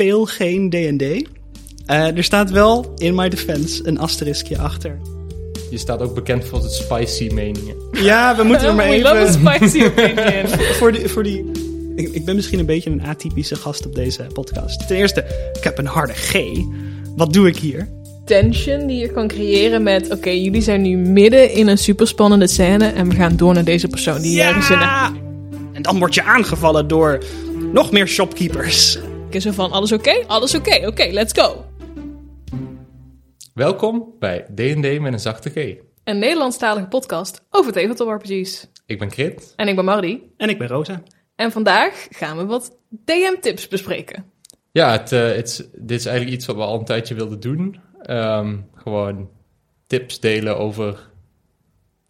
speel geen D&D. Eh, er staat wel in my defense een asteriskje achter. Je staat ook bekend voor het spicy meningen. Ja, we moeten er maar We love a even... spicy opinion. voor die, voor die... Ik, ik ben misschien een beetje een atypische gast op deze podcast. Ten eerste, ik heb een harde G. Wat doe ik hier? Tension die je kan creëren met... Oké, jullie zijn nu midden in een superspannende scène... en we gaan door naar deze persoon die ergens in de... En dan word je aangevallen door nog meer shopkeepers. Is er van, alles oké? Alles oké, oké, let's go. Welkom bij D&D met een zachte G. Een Nederlandstalige podcast over tabletop RPG's. Ik ben Krit. En ik ben Mardi. En ik ben Rosa. En vandaag gaan we wat DM-tips bespreken. Ja, het, eh, het, is- dit is eigenlijk iets wat we al een tijdje wilden doen. Ehm, gewoon tips delen over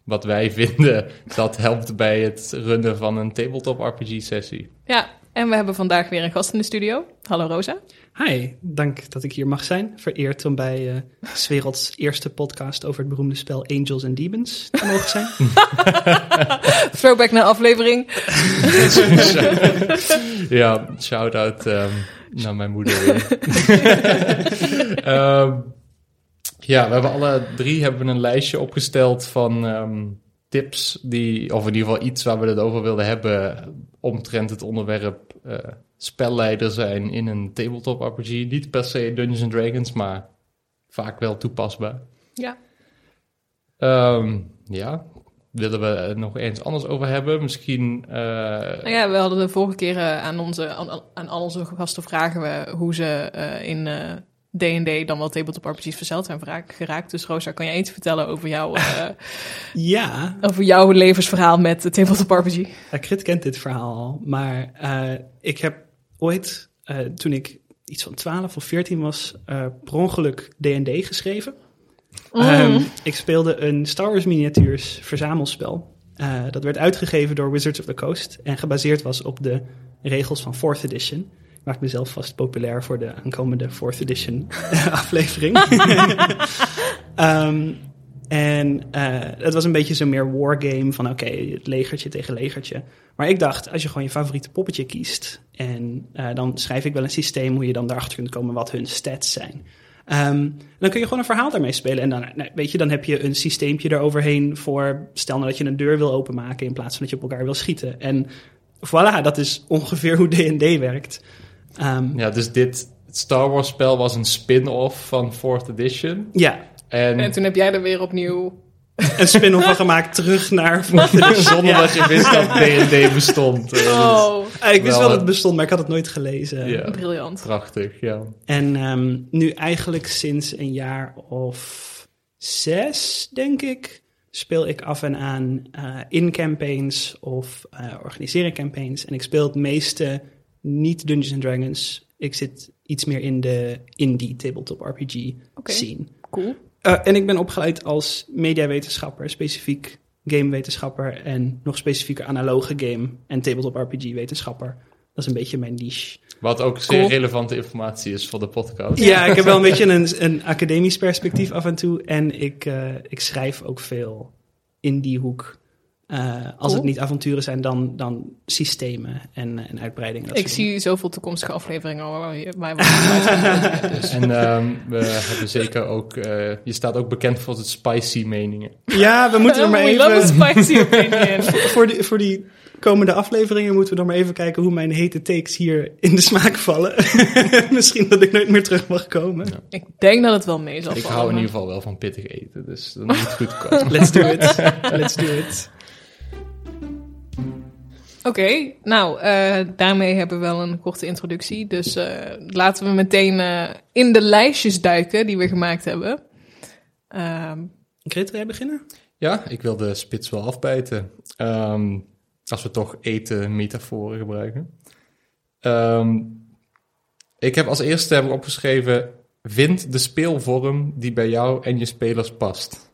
wat wij vinden dat helpt bij het runnen van een tabletop RPG sessie. Ja, en we hebben vandaag weer een gast in de studio. Hallo Rosa. Hi, dank dat ik hier mag zijn. Vereerd om bij eh 's werelds eerste podcast over het beroemde spel Angels and Demons te mogen zijn. Throwback naar aflevering. ja, shout-out ehm, naar mijn moeder. Ehm, ja, we hebben alle drie hebben we een lijstje opgesteld van ehm, tips die, of in ieder geval iets waar we het over wilden hebben omtrent het onderwerp eh, spelleider zijn in een tabletop RPG. Niet per se Dungeons and Dragons, maar vaak wel toepasbaar. Ja. Ehm, ja, willen we het nog eens anders over hebben? Misschien... eh, Nou ja, we hadden de vorige keer eh, aan, onze, aan, aan al onze gasten vragen we hoe ze in D&D dan wel tabletop RPG's verzeld zijn geraakt. Dus Rosa, kan jij iets vertellen over, jou, eh, Ja, over jouw levensverhaal met de tabletop RPG? uh, Krit kent dit verhaal al. Maar eh, ik heb ooit, eh, toen ik iets van 12 of 14 was, per ongeluk D&D geschreven. Ehm, ik speelde een Star Wars miniatuurs verzamelspel. Dat werd uitgegeven door Wizards of the Coast en gebaseerd was op de regels van 4th edition. Maak mezelf vast populair voor de aankomende 4th edition aflevering. Ehm, en eh, het was een beetje zo'n meer wargame van oké, het legertje tegen legertje. Maar ik dacht, als je gewoon je favoriete poppetje kiest en eh, dan schrijf ik wel een systeem hoe je dan daarachter kunt komen wat hun stats zijn. Ehm, dan kun je gewoon een verhaal daarmee spelen. En dan, nou, weet je, dan heb je een systeempje eroverheen voor... stel nou dat je een deur wil openmaken... in plaats van dat je op elkaar wil schieten. En voilà, dat is ongeveer hoe D&D werkt. Ehm, Ja, dus dit Star Wars spel was een spin-off van 4th edition. ja, En, En toen heb jij er weer opnieuw... een spin-off van gemaakt terug naar... fourth edition. zonder Ja. dat je wist dat D&D bestond. Eh, dat Oh, Ah, ik wist Wel, dat eh, het bestond, maar ik had het nooit gelezen. ja, briljant. prachtig, ja. En ehm, nu eigenlijk sinds een jaar of zes, denk ik, speel ik af en aan eh, in campaigns of eh organiseer ik campaigns. En ik speel het meeste niet Dungeons and Dragons. Ik zit iets meer in de indie tabletop RPG scene. Cool. Eh, en ik ben opgeleid als mediawetenschapper, specifiek gamewetenschapper en nog specifieker analoge game en tabletop RPG wetenschapper. Dat is een beetje mijn niche. Wat ook zeer Cool. relevante informatie is voor de podcast. Ja, ik heb wel een beetje een, een academisch perspectief af en toe. En ik, eh, ik schrijf ook veel in die hoek. Eh, als Cool. het niet avonturen zijn, dan, dan systemen en, en uitbreidingen. dat Ik dingen. zie zoveel toekomstige afleveringen waar je we dus. En ehm, we hebben zeker ook... eh, je staat ook bekend voor het spicy meningen. Ja, we moeten er maar We love a even... spicy opinion. Voor die, voor die komende afleveringen moeten we nog maar even kijken hoe mijn hete takes hier in de smaak vallen. Misschien dat ik nooit meer terug mag komen. Ik denk dat het wel mee zal Ik vallen. hou in maar- ieder geval wel van pittig eten, dus dat moet goed komen. Let's do it. Let's do it. Oké, nou, eh, daarmee hebben we wel een korte introductie. Dus eh, laten we meteen eh, in de lijstjes duiken die we gemaakt hebben. Ehm, Grit, wil jij beginnen? Ja, ik wil de spits wel afbijten. Ehm, als we toch eten metaforen gebruiken. Ehm, ik heb als eerste heb ik opgeschreven... Vind de speelvorm die bij jou en je spelers past.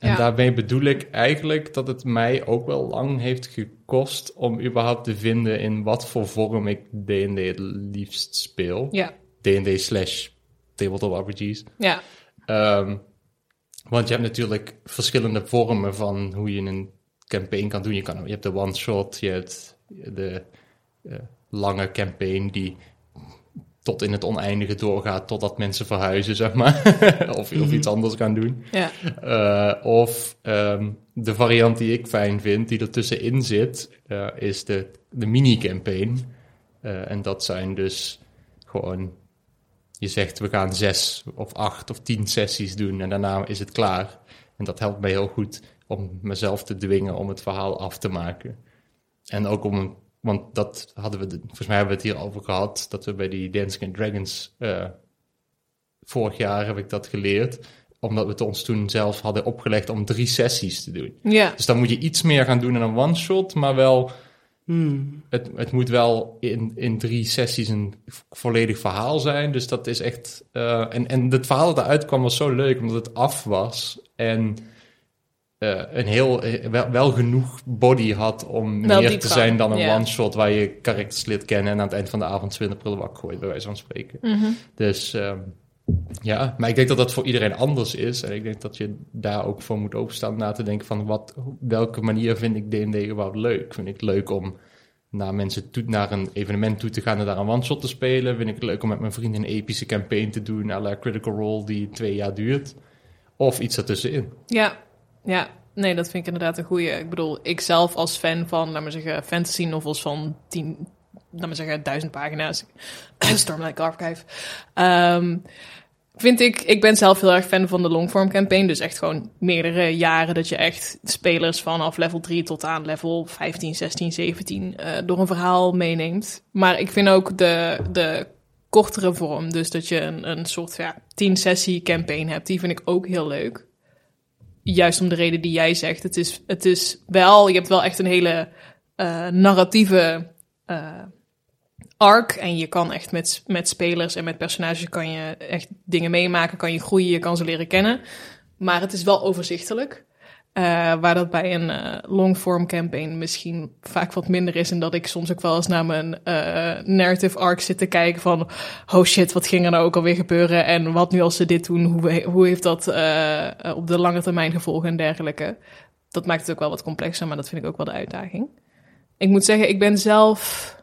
En Ja. daarmee bedoel ik eigenlijk dat het mij ook wel lang heeft gekost... om überhaupt te vinden in wat voor vorm ik D&D het liefst speel. ja, D&D slash tabletop RPG's. ja, Ehm, want je hebt natuurlijk verschillende vormen van hoe je een campaign kan doen. Je, kan, je hebt de one-shot, je hebt de eh, lange campaign die tot in het oneindige doorgaat totdat mensen verhuizen, zeg maar. of, of iets anders gaan doen. Ja. Uh, of um, de variant die ik fijn vind, die er tussenin zit, uh, is de, de mini-campaign. Uh, en dat zijn dus gewoon, je zegt we gaan zes of acht of tien sessies doen en daarna is het klaar. En dat helpt mij heel goed om mezelf te dwingen om het verhaal af te maken. En ook om, want dat hadden we, volgens mij hebben we het hier over gehad, dat we bij die Dancing and Dragons, uh, vorig jaar heb ik dat geleerd, omdat we het ons toen zelf hadden opgelegd om drie sessies te doen. Ja. Dus dan moet je iets meer gaan doen dan een one-shot, maar wel, Hmm. het, het moet wel in, in drie sessies een volledig verhaal zijn. Dus dat is echt, uh, en, en het verhaal dat eruit kwam was zo leuk, omdat het af was en uh, een heel, wel, wel, genoeg body had om Wel meer te zijn dan een one-shot waar je karakters leert kennen en aan het eind van de avond 20 prullen wakker gooit, bij wijze van spreken. Mhm. Dus um, ja, maar ik denk dat dat voor iedereen anders is. En ik denk dat je daar ook voor moet openstaan na te denken van wat, welke manier vind ik D&D überhaupt leuk? Vind ik het leuk om naar mensen toe, naar een evenement toe te gaan en daar een one-shot te spelen? Vind ik het leuk om met mijn vrienden een epische campaign te doen, à la Critical Role, die twee jaar duurt? Of iets ertussenin? Ja, ja. Nee, dat vind ik inderdaad een goeie. Ik bedoel, ik zelf als fan van, laat maar zeggen, fantasy novels van tien, laat maar zeggen, duizend pagina's. Stormlight Archive. Um, vind ik, ik ben zelf heel erg fan van de longform campaign. Dus echt gewoon meerdere jaren dat je echt spelers vanaf level 3 tot aan level 15, 16, 17 uh, door een verhaal meeneemt. Maar ik vind ook de, de kortere vorm, dus dat je een, een soort ja, 10 sessie campaign hebt, die vind ik ook heel leuk. Juist om de reden die jij zegt. Het is, het is wel, je hebt wel echt een hele uh, narratieve uh, arc. En je kan echt met, met spelers en met personages kan je echt dingen meemaken, kan je groeien, je kan ze leren kennen. Maar het is wel overzichtelijk. Uh, waar dat bij een uh, longform campaign misschien vaak wat minder is. En dat ik soms ook wel eens naar mijn uh, narrative arc zit te kijken van... Oh shit, wat ging er nou ook alweer gebeuren? En wat nu als ze dit doen? Hoe, hoe heeft dat op de lange termijn gevolgen en dergelijke? Dat maakt het ook wel wat complexer, maar dat vind ik ook wel de uitdaging. Ik moet zeggen, ik ben zelf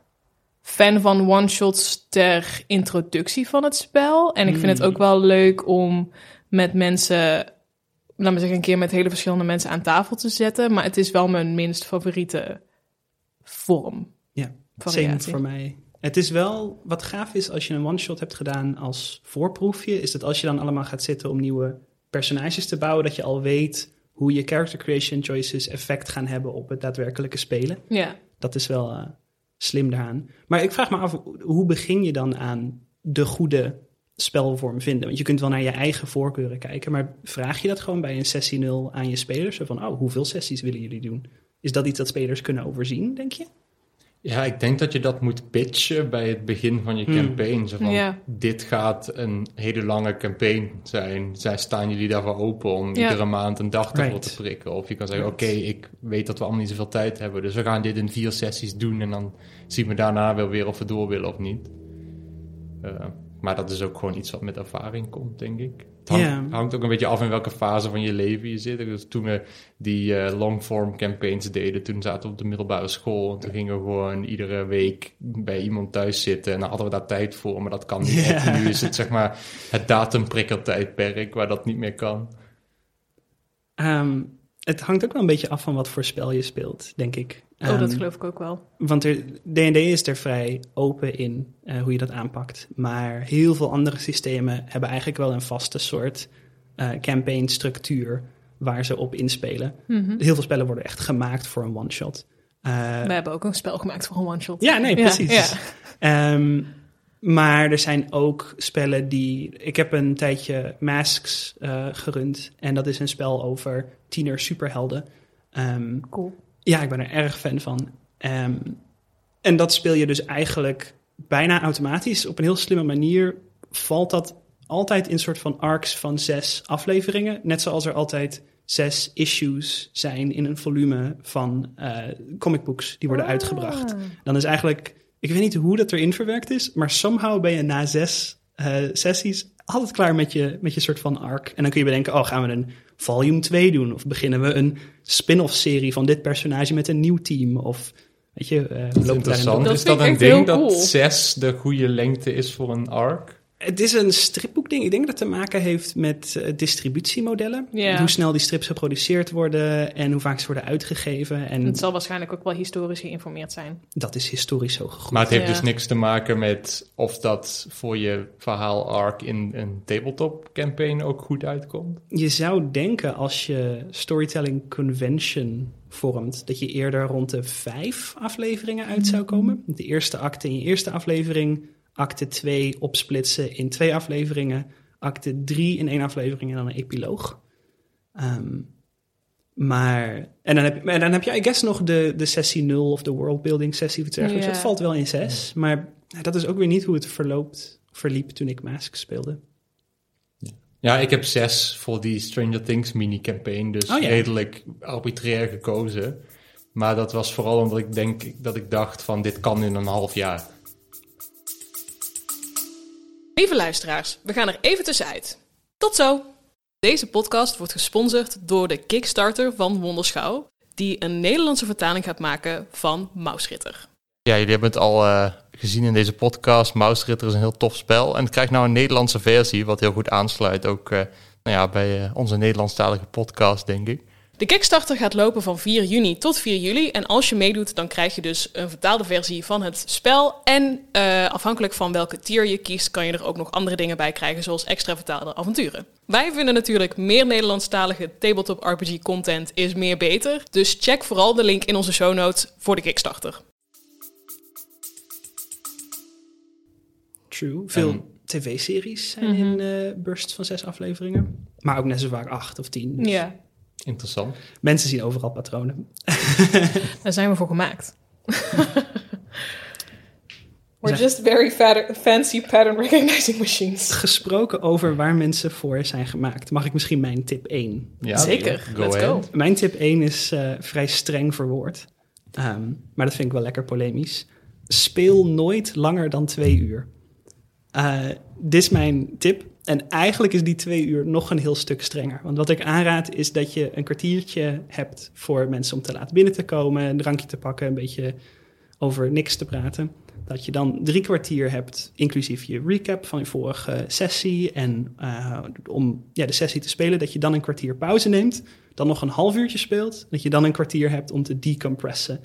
fan van one-shots ter introductie van het spel. En ik vind het ook wel leuk om met mensen laat me zeggen, een keer met hele verschillende mensen aan tafel te zetten. Maar het is wel mijn minst favoriete vorm. Ja, same voor mij. Het is wel, wat gaaf is als je een one-shot hebt gedaan als voorproefje, is dat als je dan allemaal gaat zitten om nieuwe personages te bouwen, dat je al weet hoe je character creation choices effect gaan hebben op het daadwerkelijke spelen. Ja. Dat is wel uh, slim daaraan. Maar ik vraag me af, hoe begin je dan aan de goede spelvorm vinden. Want je kunt wel naar je eigen voorkeuren kijken, maar vraag je dat gewoon bij een sessie 0 aan je spelers? Zo van, oh, hoeveel sessies willen jullie doen? Is dat iets dat spelers kunnen overzien, denk je? Ja, ik denk dat je dat moet pitchen bij het begin van je campaign. Zo van, Ja. dit gaat een hele lange campaign zijn. Zij staan jullie daarvoor open om Ja. iedere maand een dag ervoor Right. te prikken. Of je kan zeggen, Right. oké, ik weet dat we allemaal niet zoveel tijd hebben. Dus we gaan dit in vier sessies doen. En dan zien we daarna wel weer of we door willen of niet. Eh, maar dat is ook gewoon iets wat met ervaring komt, denk ik. Het hangt, ook een beetje af in welke fase van je leven je zit. Dus toen we die eh, longform campaigns deden, toen zaten we op de middelbare school. En toen gingen we gewoon iedere week bij iemand thuis zitten. En dan hadden we daar tijd voor, maar dat kan niet. Nu is het zeg maar het datumprikkeltijdperk waar dat niet meer kan. Ehm, het hangt ook wel een beetje af van wat voor spel je speelt, denk ik. Oh, dat Ehm, geloof ik ook wel. Want D&D is er vrij open in eh, hoe je dat aanpakt. Maar heel veel andere systemen hebben eigenlijk wel een vaste soort eh campaign structuur waar ze op inspelen. Mhm. Heel veel spellen worden echt gemaakt voor een one-shot. Eh, We hebben ook een spel gemaakt voor een one-shot. ja, nee, precies. ja. Ehm, maar er zijn ook spellen die... Ik heb een tijdje Masks gerund. En dat is een spel over tiener superhelden. Ehm, Cool. Ja, ik ben er erg fan van. Ehm, en dat speel je dus eigenlijk bijna automatisch. Op een heel slimme manier valt dat altijd in soort van arcs van zes afleveringen. Net zoals er altijd zes issues zijn in een volume van eh comicbooks die worden uitgebracht. Ah. Dan is eigenlijk, ik weet niet hoe dat erin verwerkt is, maar somehow ben je na zes eh, sessies altijd klaar met je, met je soort van arc. En dan kun je bedenken, oh, gaan we een volume 2 doen? Of beginnen we een spin-off serie van dit personage met een nieuw team? Of Weet je, eh, we Dat is lopen daarin interessant. door. Dat is dat een ding dat cool. 6 de goede lengte is voor een arc? Het is een stripboekding. Ik denk dat het te maken heeft met eh, distributiemodellen. Ja. Hoe snel die strips geproduceerd worden en hoe vaak ze worden uitgegeven. En Het zal waarschijnlijk ook wel historisch geïnformeerd zijn. dat is historisch zo gegroeid. Maar het heeft Ja. dus niks te maken met of dat voor je verhaal arc in een tabletop campaign ook goed uitkomt. Je zou denken als je storytelling convention vormt, dat je eerder rond de vijf afleveringen uit zou komen. De eerste acte in je eerste aflevering, acte 2 opsplitsen in twee afleveringen, acte 3 in één aflevering en dan een epiloog. Ehm, maar, en dan, heb, en dan heb je, I guess, nog de, de sessie 0 of de worldbuilding sessie of iets dergelijks. Ja. Dat valt wel in 6, maar dat is ook weer niet hoe het verloopt, verliep toen ik Mask speelde. Ja, ik heb 6 voor die Stranger Things mini-campaign, dus Oh ja. redelijk arbitrair gekozen. Maar dat was vooral omdat ik denk dat ik dacht van dit kan in een half jaar. Lieve luisteraars, we gaan er even tussenuit. Tot zo! Deze podcast wordt gesponsord door de Kickstarter van Wonderschouw, die een Nederlandse vertaling gaat maken van Mausritter. Ja, jullie hebben het al eh, gezien in deze podcast. Mausritter is een heel tof spel. En het krijgt nou een Nederlandse versie, wat heel goed aansluit ook eh, nou ja, bij eh, onze Nederlandstalige podcast, denk ik. De Kickstarter gaat lopen van 4 juni tot 4 juli. En als je meedoet, dan krijg je dus een vertaalde versie van het spel. En eh, afhankelijk van welke tier je kiest, kan je er ook nog andere dingen bij krijgen, zoals extra vertaalde avonturen. Wij vinden natuurlijk meer Nederlandstalige tabletop RPG content is meer beter. Dus check vooral de link in onze show notes voor de Kickstarter. True. Veel En- tv-series zijn Mhm. in eh bursts van zes afleveringen. Maar ook net zo vaak acht of tien. Dus Ja, Interessant. Mensen zien overal patronen. daar zijn we voor gemaakt. We're just very fancy pattern recognizing machines. Gesproken over waar mensen voor zijn gemaakt, mag ik misschien mijn tip 1? Ja, Zeker, go let's ahead. go. Mijn tip 1 is eh, vrij streng verwoord. Ehm, maar dat vind ik wel lekker polemisch. Speel nooit langer dan twee uur. Eh, dit is mijn tip. En eigenlijk is die twee uur nog een heel stuk strenger. Want wat ik aanraad is dat je een kwartiertje hebt voor mensen om te laten binnen te komen, een drankje te pakken, een beetje over niks te praten. Dat je dan drie kwartier hebt, inclusief je recap van je vorige sessie. En eh, om ja, de sessie te spelen, dat je dan een kwartier pauze neemt. Dan nog een half uurtje speelt. Dat je dan een kwartier hebt om te decompressen.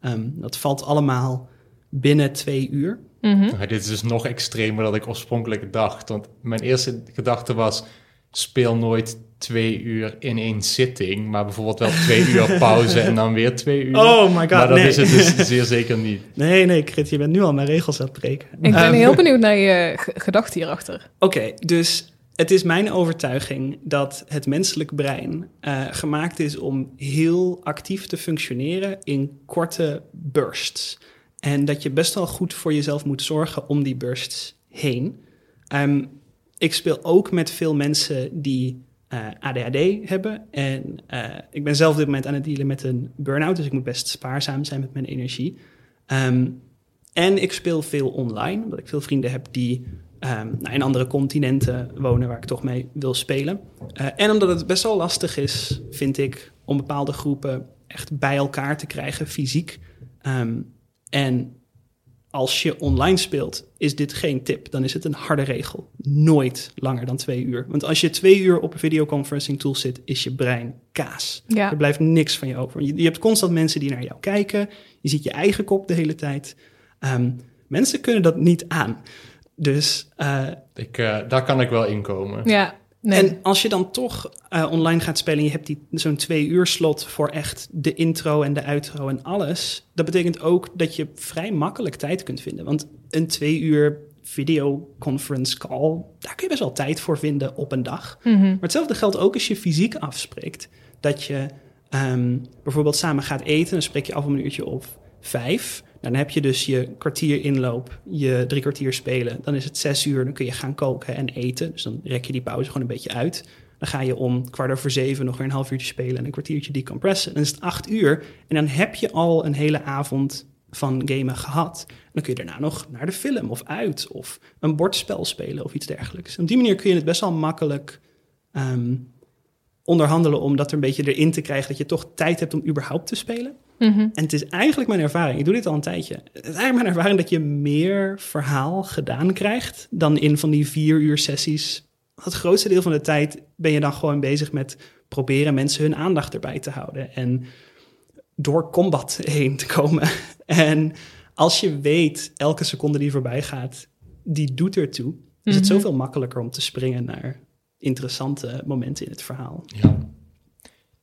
Ehm, dat valt allemaal binnen twee uur. Mhm. Dit is dus nog extremer dan ik oorspronkelijk dacht. Want mijn eerste gedachte was: speel nooit twee uur in één zitting, maar bijvoorbeeld wel twee uur pauze en dan weer twee uur. Oh my god, maar dat nee. is het dus zeer zeker niet. Nee, nee, Krit, je bent nu al mijn regels aan het breken. Ik ben Ehm, heel benieuwd naar je gedachte hierachter. Oké, dus het is mijn overtuiging dat het menselijk brein eh, gemaakt is om heel actief te functioneren in korte bursts. En dat je best wel goed voor jezelf moet zorgen om die bursts heen. Ehm, ik speel ook met veel mensen die eh, ADHD hebben. En eh, ik ben zelf op dit moment aan het dealen met een burn-out, dus ik moet best spaarzaam zijn met mijn energie. Ehm, en ik speel veel online, omdat ik veel vrienden heb die ehm, nou, in andere continenten wonen waar ik toch mee wil spelen. Eh, en omdat het best wel lastig is, vind ik, om bepaalde groepen echt bij elkaar te krijgen, fysiek. En als je online speelt, is dit geen tip. Dan is het een harde regel. Nooit langer dan twee uur. Want als je twee uur op een videoconferencing tool zit, is je brein kaas. Ja. Er blijft niks van je over. Je, je hebt constant mensen die naar jou kijken. Je ziet je eigen kop de hele tijd. Ehm, mensen kunnen dat niet aan. Dus eh, Ik, eh, daar kan ik wel inkomen. Ja, nee. en als je dan toch eh, online gaat spelen en je hebt die, zo'n twee uur slot voor echt de intro en de outro en alles, dat betekent ook dat je vrij makkelijk tijd kunt vinden. Want een twee uur videoconference call, daar kun je best wel tijd voor vinden op een dag. Mhm. Maar hetzelfde geldt ook als je fysiek afspreekt. Dat je ehm, bijvoorbeeld samen gaat eten, dan spreek je af om een uurtje of vijf. Dan heb je dus je kwartier inloop, je drie kwartier spelen. Dan is het zes uur, dan kun je gaan koken en eten. Dus dan rek je die pauze gewoon een beetje uit. Dan ga je om kwart over zeven nog weer een half uurtje spelen en een kwartiertje decompressen. Dan is het acht uur en dan heb je al een hele avond van gamen gehad. Dan kun je daarna nog naar de film of uit of een bordspel spelen of iets dergelijks. Op die manier kun je het best wel makkelijk ehm, onderhandelen om dat er een beetje erin te krijgen dat je toch tijd hebt om überhaupt te spelen. Mhm. En het is eigenlijk mijn ervaring, ik doe dit al een tijdje. Het is eigenlijk mijn ervaring dat je meer verhaal gedaan krijgt dan in van die vier uur sessies. Het grootste deel van de tijd ben je dan gewoon bezig met proberen mensen hun aandacht erbij te houden. En door combat heen te komen. En als je weet, elke seconde die voorbij gaat, die doet ertoe. Is het Mhm. zoveel makkelijker om te springen naar interessante momenten in het verhaal. Ja.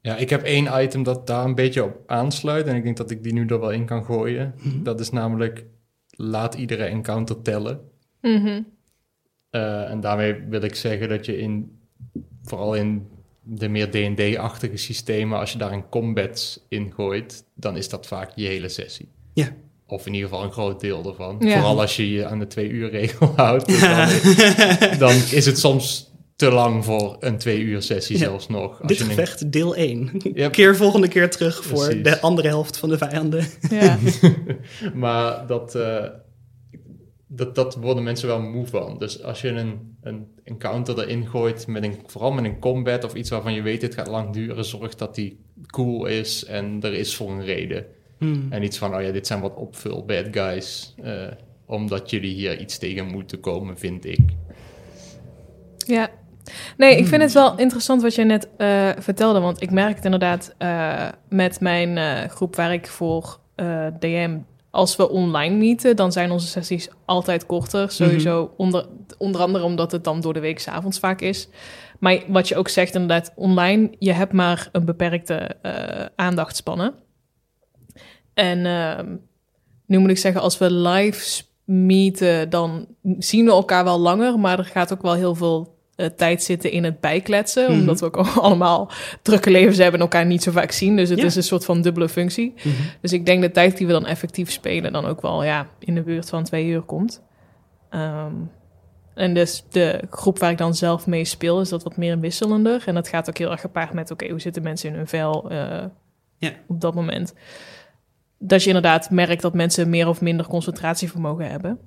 Ja, ik heb één item dat daar een beetje op aansluit. En ik denk dat ik die nu er wel in kan gooien. Mhm. Dat is namelijk laat iedere encounter tellen. Mhm. Eh, en daarmee wil ik zeggen dat je in, vooral in de meer D&D-achtige systemen, als je daar een combats in gooit, dan is dat vaak je hele sessie. Ja. Of in ieder geval een groot deel ervan. Ja. Vooral als je je aan de twee uur regel houdt. dus dan, dan is het soms te lang voor een twee uur sessie Ja. zelfs nog. Als Dit je een- gevecht, deel 1. Yep. Keer volgende keer terug voor Precies. de andere helft van de vijanden. Ja. maar dat, eh, dat, dat worden mensen wel moe van. Dus als je een, een encounter erin gooit, met een, vooral met een combat of iets waarvan je weet het gaat lang duren, zorg dat die cool is en er is voor een reden. Hmm. En iets van, oh ja, dit zijn wat opvul bad guys, eh, omdat jullie hier iets tegen moeten komen, vind ik. Ja. Nee, ik vind het wel interessant wat je net eh, vertelde. Want ik merk het inderdaad eh, met mijn eh, groep waar ik voor DM. Als we online meeten, dan zijn onze sessies altijd korter. Sowieso onder, onder andere omdat het dan door de week 's avonds vaak is. Maar wat je ook zegt inderdaad, online, je hebt maar een beperkte aandachtspannen. En ehm, nu moet ik zeggen, als we live meeten, dan zien we elkaar wel langer. Maar er gaat ook wel heel veel eh, tijd zitten in het bijkletsen. Mhm. Omdat we ook allemaal drukke levens hebben en elkaar niet zo vaak zien. Dus het Ja. is een soort van dubbele functie. Mhm. Dus ik denk de tijd die we dan effectief spelen, dan ook wel ja, in de buurt van twee uur komt. Ehm, en dus de groep waar ik dan zelf mee speel, is dat wat meer wisselender. En dat gaat ook heel erg gepaard met, oké, hoe zitten mensen in hun vel eh, Ja. op dat moment. Dat je inderdaad merkt dat mensen meer of minder concentratievermogen hebben.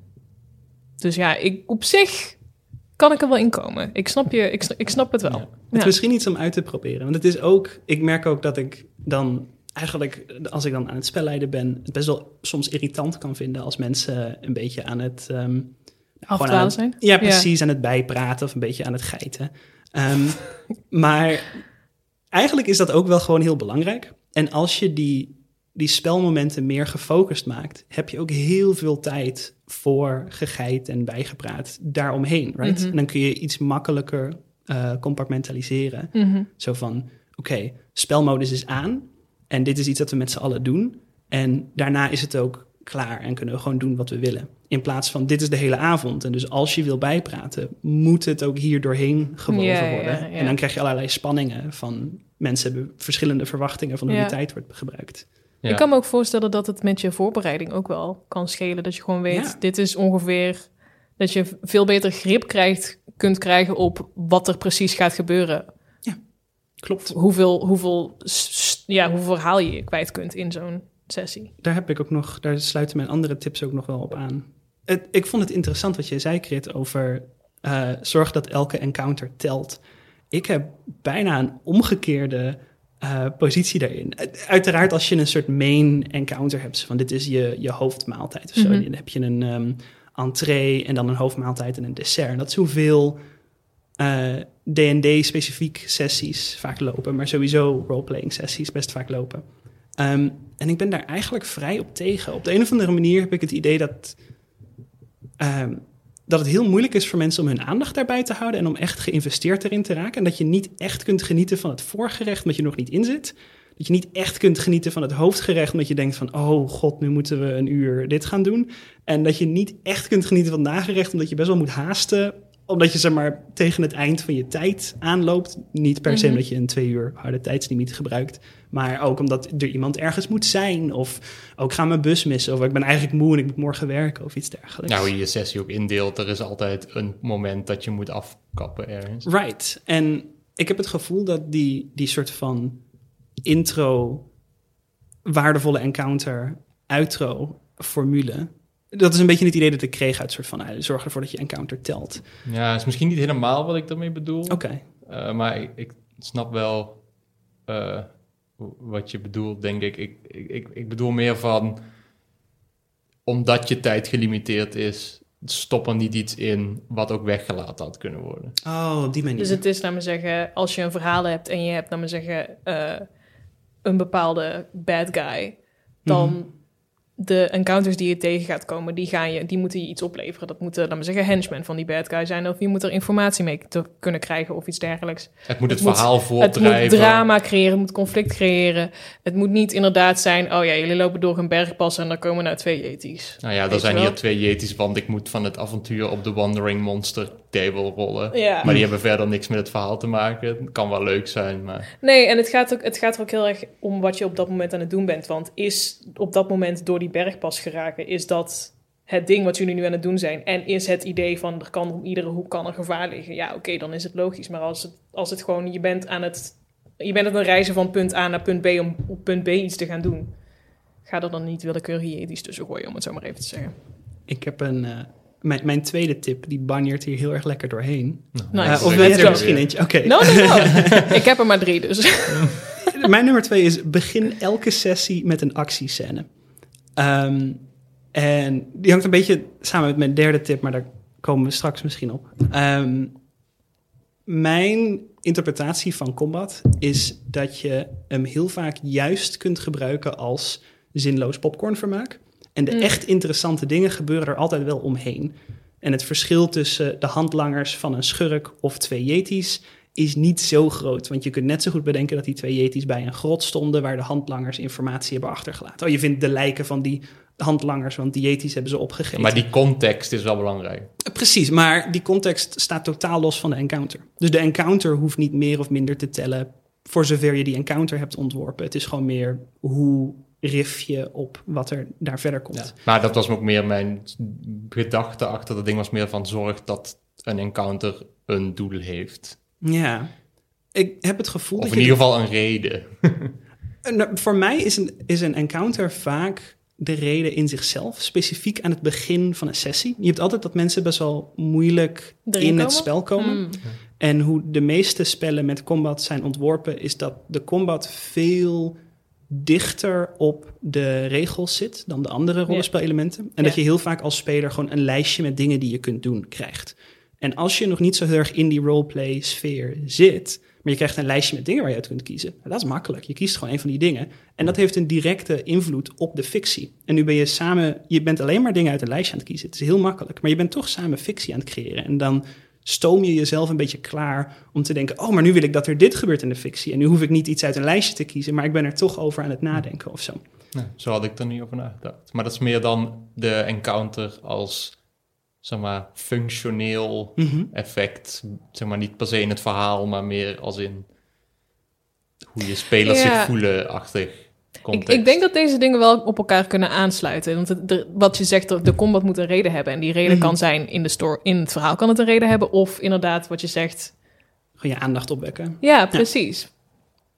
Dus ja, ik, op zich kan ik er wel in komen. Ik snap, je, ik, snap, ik snap het wel. Ja. Het is misschien iets om uit te proberen. Want het is ook, ik merk ook dat ik dan eigenlijk, als ik dan aan het spelleiden ben, het best wel soms irritant kan vinden als mensen een beetje aan het. gewoon aan het- zijn? Ja, precies, aan het bijpraten of een beetje aan het geiten. Ehm, maar eigenlijk is dat ook wel gewoon heel belangrijk. En als je die, die spelmomenten meer gefocust maakt, heb je ook heel veel tijd voor gegeit en bijgepraat daaromheen. Right? Mhm. En dan kun je iets makkelijker eh, compartmentaliseren. Mhm. Zo van, oké, spelmodus is aan en dit is iets dat we met z'n allen doen. En daarna is het ook klaar en kunnen we gewoon doen wat we willen. In plaats van, dit is de hele avond. En dus als je wil bijpraten, moet het ook hier doorheen gewoven worden. En dan krijg je allerlei spanningen van... mensen hebben verschillende verwachtingen van hoe die tijd wordt gebruikt. Ja. Ik kan me ook voorstellen dat het met je voorbereiding ook wel kan schelen. Dat je gewoon weet, Ja. dit is ongeveer... Dat je veel beter grip krijgt, kunt krijgen op wat er precies gaat gebeuren. Klopt. Hoeveel, hoeveel, ja, hoeveel verhaal je kwijt kunt in zo'n sessie. Daar heb ik ook nog, daar sluiten mijn andere tips ook nog wel op aan. Het, ik vond het interessant wat je zei, Krit, over eh, zorg dat elke encounter telt. Ik heb bijna een omgekeerde eh, positie daarin. Uit- Uiteraard, als je een soort main encounter hebt, van dit is je, je hoofdmaaltijd of zo, Mhm. dan heb je een ehm, entree en dan een hoofdmaaltijd en een dessert. En dat is hoeveel eh, D&D-specifiek sessies vaak lopen, maar sowieso roleplaying sessies best vaak lopen. Ehm, en ik ben daar eigenlijk vrij op tegen. Op de een of andere manier heb ik het idee dat, ehm, dat het heel moeilijk is voor mensen om hun aandacht daarbij te houden en om echt geïnvesteerd erin te raken. En dat je niet echt kunt genieten van het voorgerecht omdat je nog niet in zit. Dat je niet echt kunt genieten van het hoofdgerecht omdat je denkt van, oh god, nu moeten we een uur dit gaan doen. En dat je niet echt kunt genieten van het nagerecht omdat je best wel moet haasten omdat je zeg maar tegen het eind van je tijd aanloopt. Niet per se Mhm. omdat je een twee uur harde tijdslimiet gebruikt. Maar ook omdat er iemand ergens moet zijn. Of ook ga mijn bus missen. Of ik ben eigenlijk moe en ik moet morgen werken of iets dergelijks. Nou, hoe je je sessie ook indeelt, er is altijd een moment dat je moet afkappen ergens. Right. En ik heb het gevoel dat die, die soort van intro, waardevolle encounter, outro formule. Dat is een beetje het idee dat ik kreeg uit soort van, nou, zorg ervoor dat je encounter telt. Ja, is misschien niet helemaal wat ik daarmee bedoel. Oké. Eh, maar ik, ik snap wel eh, wat je bedoelt, denk ik. Ik, ik, ik, bedoel meer van, omdat je tijd gelimiteerd is, stop er niet iets in wat ook weggelaten had kunnen worden. Oh, op die manier. Dus het is, laat maar zeggen, als je een verhaal hebt en je hebt, laat maar zeggen, eh, een bepaalde bad guy, dan Mhm. De encounters die je tegen gaat komen, die, gaan je, die moeten je iets opleveren. Dat moeten, laat maar zeggen, henchmen van die bad guy zijn, of je moet er informatie mee te kunnen krijgen of iets dergelijks. Het moet het, Het moet- verhaal Het voortdrijven. moet drama creëren, het moet conflict creëren. Het moet niet inderdaad zijn, oh ja, jullie lopen door een bergpas en dan komen nou twee yetis. Nou ja, er zijn hier twee Yetis, want ik moet van het avontuur op de Wandering Monster table rollen. Ja. Maar die hebben verder niks met het verhaal te maken. Het kan wel leuk zijn, maar... Nee, en het gaat, ook, het gaat er ook heel erg om wat je op dat moment aan het doen bent. Want is op dat moment door die bergpas geraken, is dat het ding wat jullie nu aan het doen zijn? En is het idee van er kan om iedere hoek kan er gevaar liggen? Ja, oké, dan is het logisch. Maar als het, als het gewoon, je bent aan het, je bent aan het reizen van punt A naar punt B om op punt B iets te gaan doen. Ga er dan niet willekeurige jeties tussen gooien, om het zo maar even te zeggen. Ik heb een... eh, mijn, mijn tweede tip, die banjeert hier heel erg lekker doorheen. Nice. Eh, of weet je er misschien eentje? Oké. No, no, no. ik heb er maar drie, dus. Mijn nummer twee is begin elke sessie met een actiescène. Ehm, en die hangt een beetje samen met mijn derde tip, maar daar komen we straks misschien op. Ehm, mijn interpretatie van combat is dat je hem heel vaak juist kunt gebruiken als zinloos popcornvermaak. En de Mm. echt interessante dingen gebeuren er altijd wel omheen. En het verschil tussen de handlangers van een schurk of twee yetis is niet zo groot. Want je kunt net zo goed bedenken dat die twee yetis bij een grot stonden... waar de handlangers informatie hebben achtergelaten. Oh, je vindt de lijken van die handlangers, want die yetis hebben ze opgegeten. Maar die context is wel belangrijk. Precies, maar die context staat totaal los van de encounter. Dus de encounter hoeft niet meer of minder te tellen... voor zover je die encounter hebt ontworpen. Het is gewoon meer hoe riff je op wat er daar verder komt. Maar dat was ook meer mijn gedachte achter dat ding was meer van zorg dat een encounter een doel heeft. Ja. Ik heb het gevoel Of dat in ieder geval een reden. Nou, voor mij is een, is een encounter vaak de reden in zichzelf, specifiek aan het begin van een sessie. Je hebt altijd dat mensen best wel moeilijk Erin in het spel komen. Mm. En hoe de meeste spellen met combat zijn ontworpen, is dat de combat veel dichter op de regels zit dan de andere rollenspelelementen. En dat je heel vaak als speler gewoon een lijstje met dingen die je kunt doen krijgt. En als je nog niet zo heel erg in die roleplay sfeer zit, maar je krijgt een lijstje met dingen waar je uit kunt kiezen. Nou, dat is makkelijk. Je kiest gewoon een van die dingen. En dat heeft een directe invloed op de fictie. En nu ben je samen, je bent alleen maar dingen uit een lijstje aan het kiezen. Het is heel makkelijk. Maar je bent toch samen fictie aan het creëren. En dan stoom je jezelf een beetje klaar om te denken: oh, maar nu wil ik dat er dit gebeurt in de fictie. En nu hoef ik niet iets uit een lijstje te kiezen, maar ik ben er toch over aan het nadenken of zo. Nou, zo had ik er niet over nagedacht. Maar dat is meer dan de encounter als, zeg maar, functioneel Mhm. effect. Zeg maar niet per se in het verhaal, maar meer als in hoe je spelers Ja. zich voelen achter context. ik denk dat deze dingen wel op elkaar kunnen aansluiten. Want het, de- wat je zegt, de- de combat moet een reden hebben. En die reden Mhm. kan zijn in, de store, in het verhaal kan het een reden hebben. Of inderdaad, wat je zegt. Gewoon je aandacht opwekken. Ja, precies.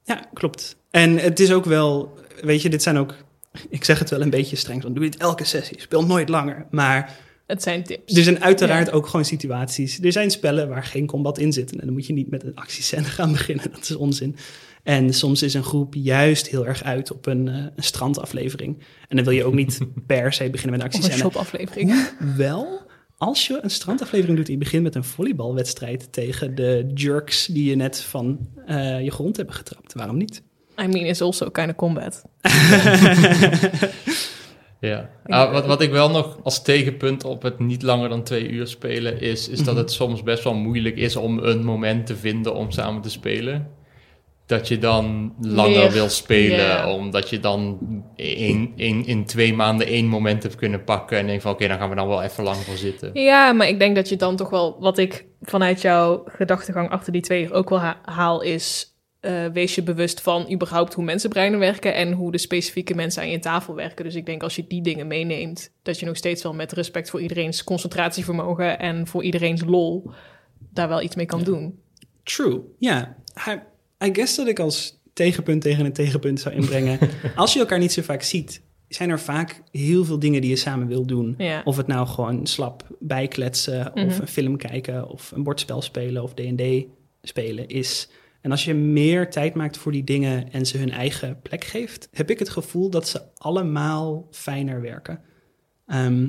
Ja, klopt. En het is ook wel, weet je, dit zijn ook, ik zeg het wel een beetje streng, want doe je het elke sessie, speel nooit langer. Maar Het zijn tips. er zijn uiteraard ook gewoon situaties. Er zijn spellen waar geen combat in zit. En dan moet je niet met een actiescène gaan beginnen. Dat is onzin. En soms is een groep juist heel erg uit op een, eh, een strandaflevering. En dan wil je ook niet per se beginnen met een Of een actiescène. shopaflevering. Wel, als je een strandaflevering doet en je begint met een volleybalwedstrijd tegen de jerks die je net van eh, je grond hebben getrapt. Waarom niet? I mean, it's also kind of combat. Ja. Ah, wat, wat ik wel nog als tegenpunt op het niet langer dan twee uur spelen is, is dat Mhm. het soms best wel moeilijk is om een moment te vinden om samen te spelen. Dat je dan langer wil spelen, omdat je dan in, in, in twee maanden één moment hebt kunnen pakken en denk van oké, dan gaan we dan wel even lang voor zitten. Ja, maar ik denk dat je dan toch wel, wat ik vanuit jouw gedachtegang achter die twee uur ook wel ha- haal, is eh, wees je bewust van überhaupt hoe mensenbreinen werken en hoe de specifieke mensen aan je tafel werken. Dus ik denk als je die dingen meeneemt, dat je nog steeds wel met respect voor iedereen's concentratievermogen en voor iedereen's lol daar wel iets mee kan doen. True, ja. I, I guess dat ik als tegenpunt tegen een tegenpunt zou inbrengen. als je elkaar niet zo vaak ziet, zijn er vaak heel veel dingen die je samen wil doen. Ja. Of het nou gewoon slap bijkletsen, of Mhm. een film kijken, of een bordspel spelen, of D&D spelen is. En als je meer tijd maakt voor die dingen en ze hun eigen plek geeft, heb ik het gevoel dat ze allemaal fijner werken. Ehm,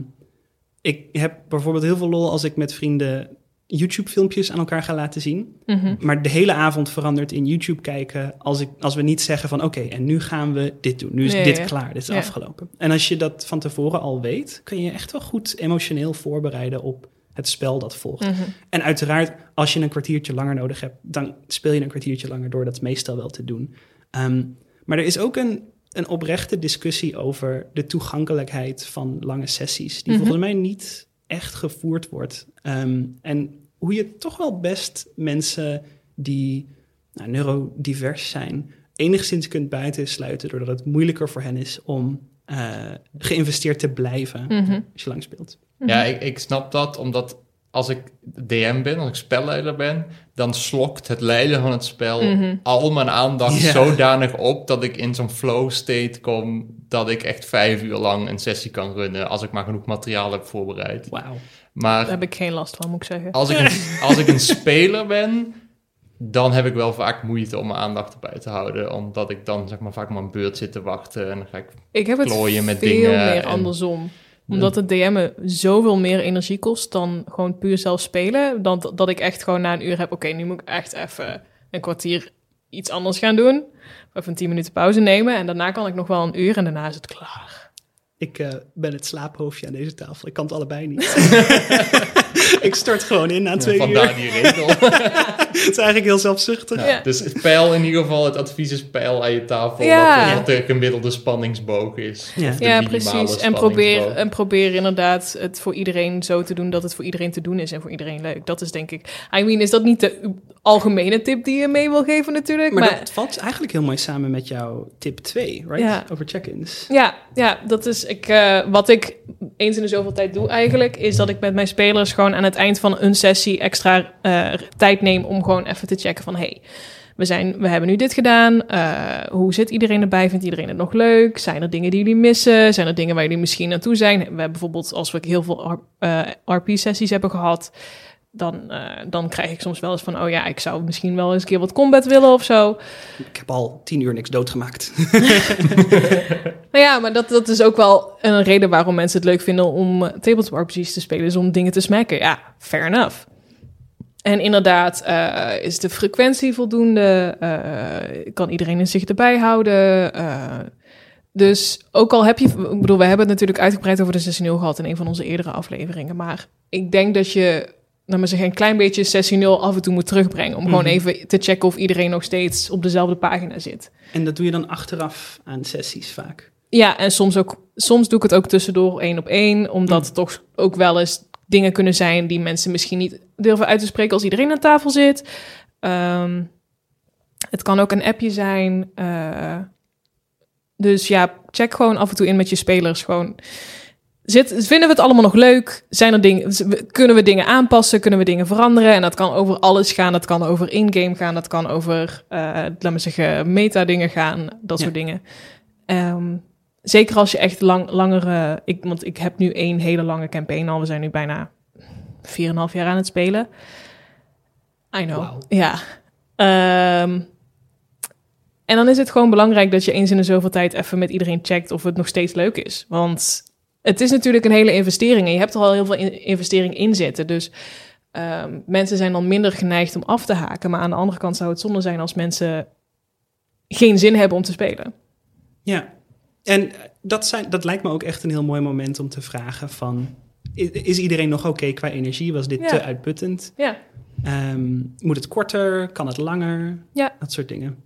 ik heb bijvoorbeeld heel veel lol als ik met vrienden YouTube-filmpjes aan elkaar ga laten zien. Mhm. Maar de hele avond verandert in YouTube kijken als, ik, als we niet zeggen van oké, en nu gaan we dit doen. Nu is dit ja. klaar, dit is Ja. afgelopen. En als je dat van tevoren al weet, kun je je echt wel goed emotioneel voorbereiden op het spel dat volgt. Mhm. En uiteraard, als je een kwartiertje langer nodig hebt, dan speel je een kwartiertje langer door. Dat is meestal wel te doen. Ehm, maar er is ook een, een oprechte discussie over de toegankelijkheid van lange sessies, die Mhm. volgens mij niet echt gevoerd wordt. Ehm, en hoe je toch wel best mensen die nou, neurodivers zijn, enigszins kunt buitensluiten, doordat het moeilijker voor hen is om eh, geïnvesteerd te blijven Mhm. als je lang speelt. Ja, ik, ik snap dat, omdat als ik DM ben, als ik spelleider ben, dan slokt het leiden van het spel Mhm. al mijn aandacht zodanig op dat ik in zo'n flow state kom dat ik echt vijf uur lang een sessie kan runnen als ik maar genoeg materiaal heb voorbereid. Wauw. Maar Daar heb ik geen last van, moet ik zeggen. als ik een, als ik een speler ben, dan heb ik wel vaak moeite om mijn aandacht erbij te houden, omdat ik dan zeg maar vaak op mijn beurt zit te wachten en dan ga ik Ik heb het klooien met veel dingen meer en- andersom. Omdat het DM'en zoveel meer energie kost dan gewoon puur zelf spelen. Dan dat- ik echt gewoon na een uur heb, oké, nu moet ik echt even een kwartier iets anders gaan doen. Even een tien minuten pauze nemen. En daarna kan ik nog wel een uur en daarna is het klaar. Ik eh, ben het slaaphoofdje aan deze tafel. Ik kan het allebei niet. ik stort gewoon in na twee vandaar uur. die regel. Het is eigenlijk heel zelfzuchtig. Ja, Ja. Dus pijl in ieder geval, het advies is pijl aan je tafel. Ja. Wat, wat de gemiddelde spanningsboog is. Ja. Of de Ja, minimale precies. En probeer, en probeer inderdaad het voor iedereen zo te doen dat het voor iedereen te doen is en voor iedereen leuk. Dat is denk ik. I mean, is dat niet de algemene tip die je mee wil geven natuurlijk? Maar, Maar, dat valt eigenlijk heel mooi samen met jouw tip 2, right? Ja. Over check-ins. ja, ja, dat is ik, eh, wat ik eens in de zoveel tijd doe eigenlijk, is dat ik met mijn spelers gewoon aan het eind van een sessie extra eh, tijd neem om gewoon even te checken van hey. We, zijn, we hebben nu dit gedaan. Eh, hoe zit iedereen erbij? Vindt iedereen het nog leuk? Zijn er dingen die jullie missen? Zijn er dingen waar jullie misschien naartoe zijn? We hebben bijvoorbeeld, als we heel veel RP-sessies hebben gehad, dan, eh, dan krijg ik soms wel eens van: oh ja, ik zou misschien wel eens een keer wat combat willen of zo. Ik heb al tien uur niks doodgemaakt. Nou ja, maar dat, dat is ook wel een reden waarom mensen het leuk vinden om tabletop RPG's te spelen, is om dingen te smacken. Ja, fair enough. En inderdaad, eh, is de frequentie voldoende? Eh, kan iedereen zich erbij houden? Dus ook al heb je... Ik bedoel, we hebben het natuurlijk uitgebreid over de 6.0 gehad in een van onze eerdere afleveringen. Maar ik denk dat je, nou maar zeggen, een klein beetje 6.0 af en toe moet terugbrengen. Om gewoon Mhm. even te checken of iedereen nog steeds op dezelfde pagina zit. en dat doe je dan achteraf aan sessies vaak. Ja, en soms, ook, soms doe ik het ook tussendoor één op één. Omdat Mm. het toch ook wel eens dingen kunnen zijn die mensen misschien niet durven uit te spreken als iedereen aan tafel zit. Ehm, het kan ook een appje zijn. eh, dus ja, check gewoon af en toe in met je spelers. Gewoon, zit, vinden we het allemaal nog leuk? Zijn er dingen, kunnen we dingen aanpassen? Kunnen we dingen veranderen? En dat kan over alles gaan. Dat kan over in-game gaan. Dat kan over, eh laten we zeggen, meta-dingen gaan. Dat Ja. soort dingen. Ehm, zeker als je echt lang, langere... Ik, want ik heb nu één hele lange campaign al. We zijn nu bijna 4,5 jaar aan het spelen. I know. Ja. Ehm, en dan is het gewoon belangrijk dat je eens in de zoveel tijd even met iedereen checkt of het nog steeds leuk is. Want het is natuurlijk een hele investering en je hebt er al heel veel in- investering in zitten. Dus ehm, mensen zijn dan minder geneigd om af te haken. Maar aan de andere kant zou het zonde zijn als mensen geen zin hebben om te spelen. Ja, en dat, zijn, dat lijkt me ook echt een heel mooi moment om te vragen van... Is iedereen nog oké qua energie? Was dit Ja. te uitputtend? Ja, Ehm, moet het korter? Kan het langer? Ja. Dat soort dingen.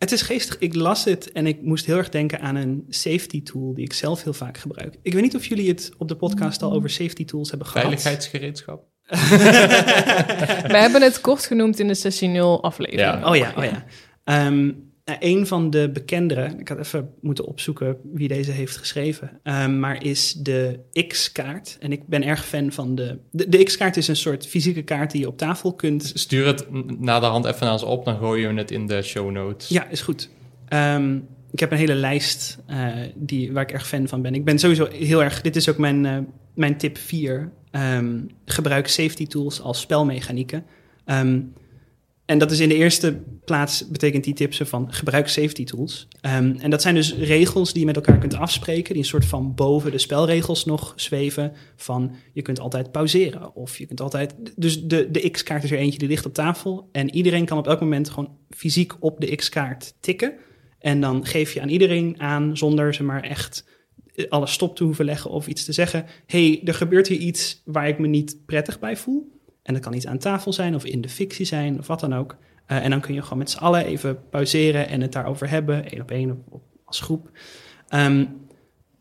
Het is geestig. Ik las het en ik moest heel erg denken aan een safety tool die ik zelf heel vaak gebruik. Ik weet niet of jullie het op de podcast al over safety tools hebben gehad. Veiligheidsgereedschap. we hebben het kort genoemd in de sessie 0 aflevering. Ja. Oh ja, oh ja. Ehm, een van de bekendere, ik had even moeten opzoeken wie deze heeft geschreven, ehm, maar is de X-kaart. En ik ben erg fan van de... De, de X-kaart is een soort fysieke kaart die je op tafel kunt... Stuur het na de hand even naar ons op, dan gooien we het in de show notes. Ja, is goed. Ehm, ik heb een hele lijst eh, die, waar ik erg fan van ben. Ik ben sowieso heel erg... Dit is ook mijn, eh, mijn tip 4. Ehm, gebruik safety tools als spelmechanieken. En dat is in de eerste plaats, betekent die tipsen van gebruik safety tools. Ehm, en dat zijn dus regels die je met elkaar kunt afspreken, die een soort van boven de spelregels nog zweven. Van je kunt altijd pauzeren of je kunt altijd. Dus de, de X-kaart is er eentje die ligt op tafel. En iedereen kan op elk moment gewoon fysiek op de X-kaart tikken. En dan geef je aan iedereen aan, zonder ze maar echt alles stop te hoeven leggen of iets te zeggen. hey, er gebeurt hier iets waar ik me niet prettig bij voel. En dat kan iets aan tafel zijn of in de fictie zijn of wat dan ook. Uh, en dan kun je gewoon met z'n allen even pauzeren en het daarover hebben, één op één of, als groep. Um,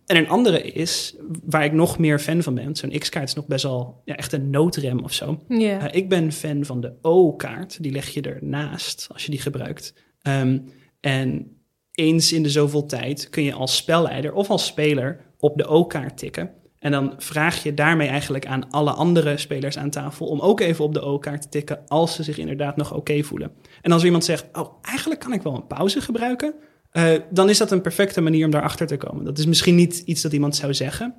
en een andere is, waar ik nog meer fan van ben, zo'n X-kaart is nog best wel ja, echt een noodrem of zo. Yeah. Uh, ik ben fan van de O-kaart, die leg je ernaast als je die gebruikt. Um, en eens in de zoveel tijd kun je als spelleider of als speler op de O-kaart tikken. En dan vraag je daarmee eigenlijk aan alle andere spelers aan tafel om ook even op de O-kaart te tikken als ze zich inderdaad nog oké voelen. En als iemand zegt, oh, eigenlijk kan ik wel een pauze gebruiken, uh, dan is dat een perfecte manier om daarachter te komen. Dat is misschien niet iets dat iemand zou zeggen,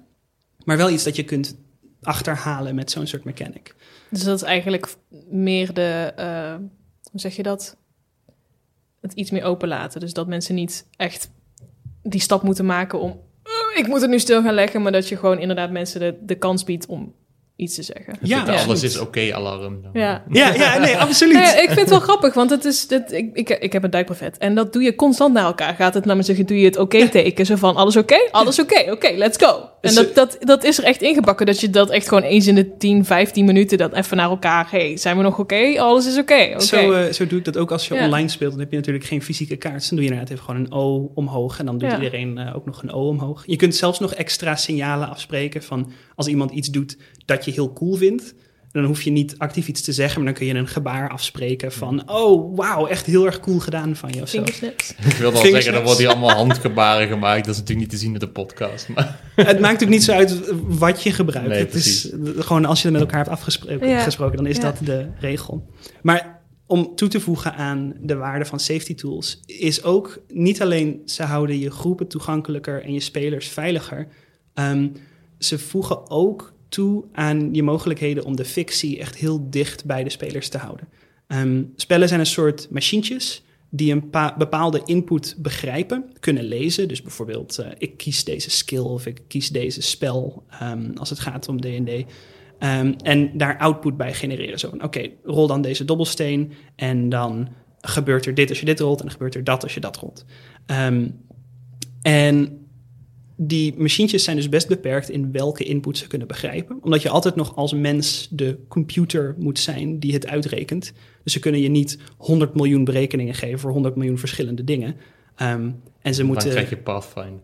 maar wel iets dat je kunt achterhalen met zo'n soort mechanic. Dus dat is eigenlijk meer de, uh, hoe zeg je dat? Het iets meer openlaten. Dus dat mensen niet echt die stap moeten maken om ik moet het nu stil gaan leggen, maar dat je gewoon inderdaad mensen de, de kans biedt om iets te zeggen. Ja, ja alles is oké okay alarm. Dan. Ja. ja, ja, nee, absoluut. Nou ja, ik vind het wel grappig, want het is, dit, ik, ik, ik heb een duikbrevet en dat doe je constant naar elkaar. Gaat het naar me zeggen, doe je het oké okay teken? Zo van, alles oké? Okay? Alles oké, oké, let's go. En dat, dat, dat is er echt ingebakken, dat je dat echt gewoon eens in de 10, 15 minuten dat even naar elkaar, hey, zijn we nog oké? Alles is oké. Zo, uh, zo doe ik dat ook als je ja. online speelt. Dan heb je natuurlijk geen fysieke kaart. Dan doe je inderdaad even gewoon een O omhoog en dan doet ja. iedereen uh, ook nog een O omhoog. Je kunt zelfs nog extra signalen afspreken van als iemand iets doet dat je heel cool vindt. Dan hoef je niet actief iets te zeggen, maar dan kun je een gebaar afspreken van... oh, wauw, echt heel erg cool gedaan van je of zo. Ik wil wel zeggen, dan worden hier allemaal handgebaren gemaakt. Dat is natuurlijk niet te zien in de podcast. Maar. Het maakt natuurlijk niet zo uit wat je gebruikt. Nee, het is gewoon als je er met elkaar hebt afgesproken, ja. dan is ja. dat de regel. Maar om toe te voegen aan de waarde van safety tools... is ook niet alleen ze houden je groepen toegankelijker en je spelers veiliger... Um, ze voegen ook toe aan je mogelijkheden om de fictie echt heel dicht bij de spelers te houden. Um, spellen zijn een soort machientjes die een bepaalde input begrijpen, kunnen lezen. Dus bijvoorbeeld, uh, ik kies deze skill of ik kies deze spel um, als het gaat om D&D. Um, en daar output bij genereren. Zo van, oké, rol dan deze dobbelsteen en dan gebeurt er dit als je dit rolt en dan gebeurt er dat als je dat rolt. en die machientjes zijn dus best beperkt in welke input ze kunnen begrijpen. Omdat je altijd nog als mens de computer moet zijn die het uitrekent. Dus ze kunnen je niet 100 miljoen berekeningen geven voor 100 miljoen verschillende dingen. Um, en ze moeten. Dan krijg je Pathfinder.